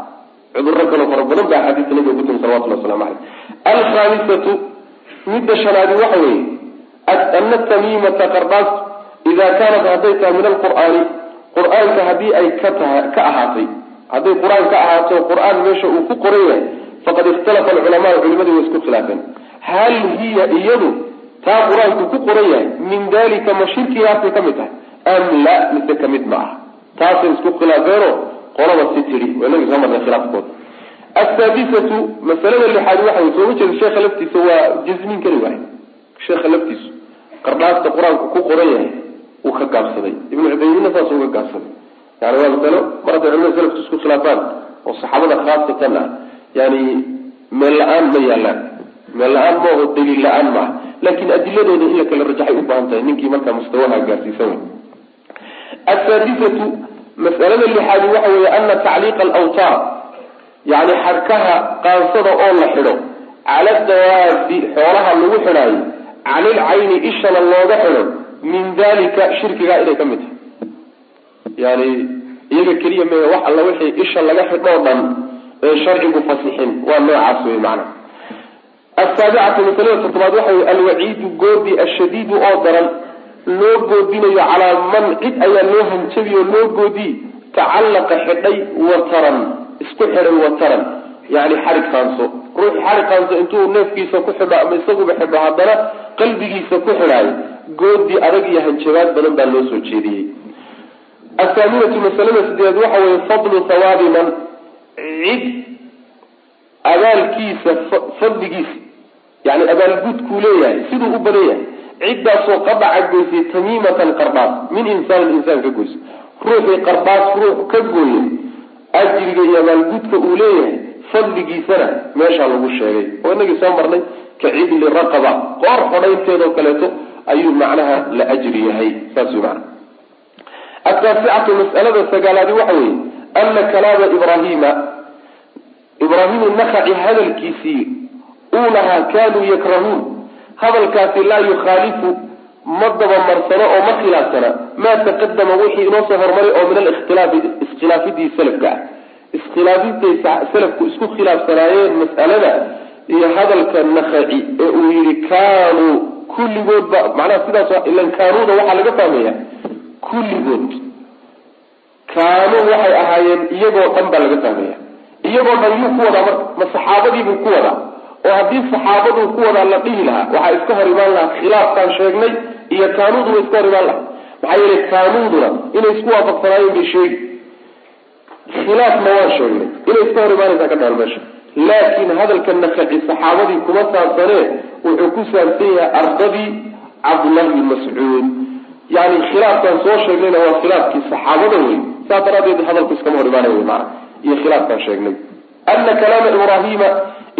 Cuduro kaloo fara badan baa axaadiista nabiga ku timi salawatullah waslamu caleyh alkhaamisatu midda shanaadi waxa weeye ana tamiimata qardhaastu idaa kaanat hadday tahay min alqur'aani qur'aanka haddii ay ka taha ka ahaatay hadday qur'aan ka ahaato qur'aan meesha uu ku qoran yahay faqad ikhtalafa alculamaau culimadii way isku khilaafeen. Hal hiya iyadu taa qur'aanku ku qoran yahay min dalika ma shirkigaasay ka mid tahay? Am la mise ka mid ma ah taasay isku khilaafeeno qolaba si tidhi waa inagi soo marnay khilaafkooda asaadisatu masalada lixaad waxa wey sooma jeeda sheekha laftiisa waa jasmin kari waay sheekha laftiisu qardhaasta qur'aanku ku qoran yahay wuu ka gaabsaday. Ibnu cubaydina saas uga gaabsaday yani waa masalo mar hadday culimada salafku isku khilaafaan oo saxaabada khaasatan ah yani meel la'aan ma yaalaan meel la'aan ma aho daliil la'aan maaha laakin adiladooda in la kala rajaxay u tahay ninkii markaa mustawaha gaarsiisan wey asaadisatu mas'alada lixaadi waxa weeye ana tacliiqa alawtaar yani xadhkaha qaansada oo la xidho cala dawaabi xoolaha lagu xidhaayo canil cayni ishana looga xidho min dalika shirkigaa inay ka mid tahay. Yani iyaga keliya mee wax alla wixii isha laga xidhoo dhan ee sharcigu fasixin waa noocaas wey macana asaabicatu masalada toddobaad waxa wey alwaciidu goodi ashadiidu oo daran loo goodinayo calaa man cid ayaa loo hanjabiy oo loo goodiy tacallaqa xidhay wataran isku xidhay wataran. Yani xarig qaanso ruux xarig qaanso intuu neefkiisa ku xidho ama isaguba xidho haddana qalbigiisa ku xidhaayo goodi adag iyo hanjabaad badan baa loo soo jeediyey athaaminatu masalada sideed waxa weeye fadlu hawaabi man. Cid abaalkiisa fadligiisa yani abaalgudkuu leeyahay siduu u badan yahay ciddaasoo qadaca goysay tamiimatan qardhaas min insaanin insaan ka goysa ruuxii qardhaas ruux ka gooye ajriga iyo abaalgudka uu leeyahay fadligiisana meeshaa lagu sheegay. Oo inagii soo marnay ka cidli raqaba qoor xodhaynteedoo kaleeto ayuu macnaha la ajri yahay. Saas wey ataasicatu mas'alada sagaalaadi waxa weeye ana kalaama ibrahima ibraahimu nakaci hadalkiisii uu lahaa kaanuu yakrahuun. Hadalkaasi laa yukhaalifu ma dabamarsano oo ma khilaafsana maa taqadama wixii inoo soo hormaray oo min alikhtilaafi iskhilaafidii salafka. Ah iskhilaafidday salafku isku khilaafsanaayeen mas'alada iyo hadalka nakaci ee uu yihi kaanuu kulligoodba macnaha sidaas ilan kaanuuda waxaa laga fahmaya kulligood kaanuu waxay ahaayeen iyagoo dhan baa laga fahmaya iyagoo dhan yuu ku wadaa ma saxaabadiibuu ku wadaa oo haddii saxaabaduu ku wadaa la dhihi lahaa waxaa iska hor imaan lahaa khilaafkaan sheegnay iyo kaanuudu way iska hor imaan lahaa. Maxaa yeelay kaanuuduna inay isku waafaqsanaayeen bay sheegi. Khilaafna waan sheegnay. Inay iska hor imaanaysaa ka dhaal meesha. Laakiin hadalka nakaci saxaabadii kuma saabsanee wuxuu ku saabsan yahay ardadii cabdullahi bin mascuud yani khilaafkaan soo sheegnayna waa khilaafkii saxaabada wey saa daraadeed hadalku iskama hor imaanay wy maana iyo khilaafkaan sheegnay. Ana kalaama ibrahima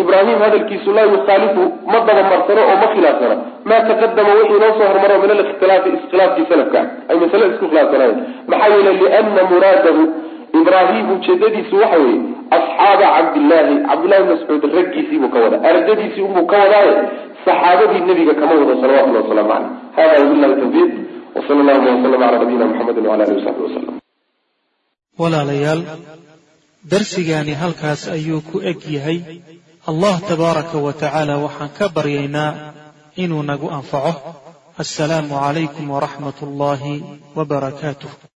ibraahim hadalkiisu laa yukhaalifu ma dabamarsano oo ma khilaafsana maa taqadama wixii inoo soo hormaro min alikhtilaafi iskhilaafkii salafka. Ay masale isku khilaafsanaayeen maxaa yeelay liana muraadahu ibraahim ujeedadiisu waxa weeye asxaaba cabdillaahi cabdillahi mascuud raggiisiibuu ka wadaa. Ardadiisii unbuu ka wadaaye saxaabadii nebiga kama wado salawatullahi wasalaamu caleyh hada wabillahi tawfiiq wsala allahuma waslama cala nabiyina muxamedi wala alihi wasaxbi wasalam walaalayaal darsigaani halkaas ayuu ku eg yahay. Allah tabaaraka wa tacaala waxaan ka baryaynaa inuu nagu anfaco. Assalaamu calaykum waraxmat ullaahi wa barakaatuh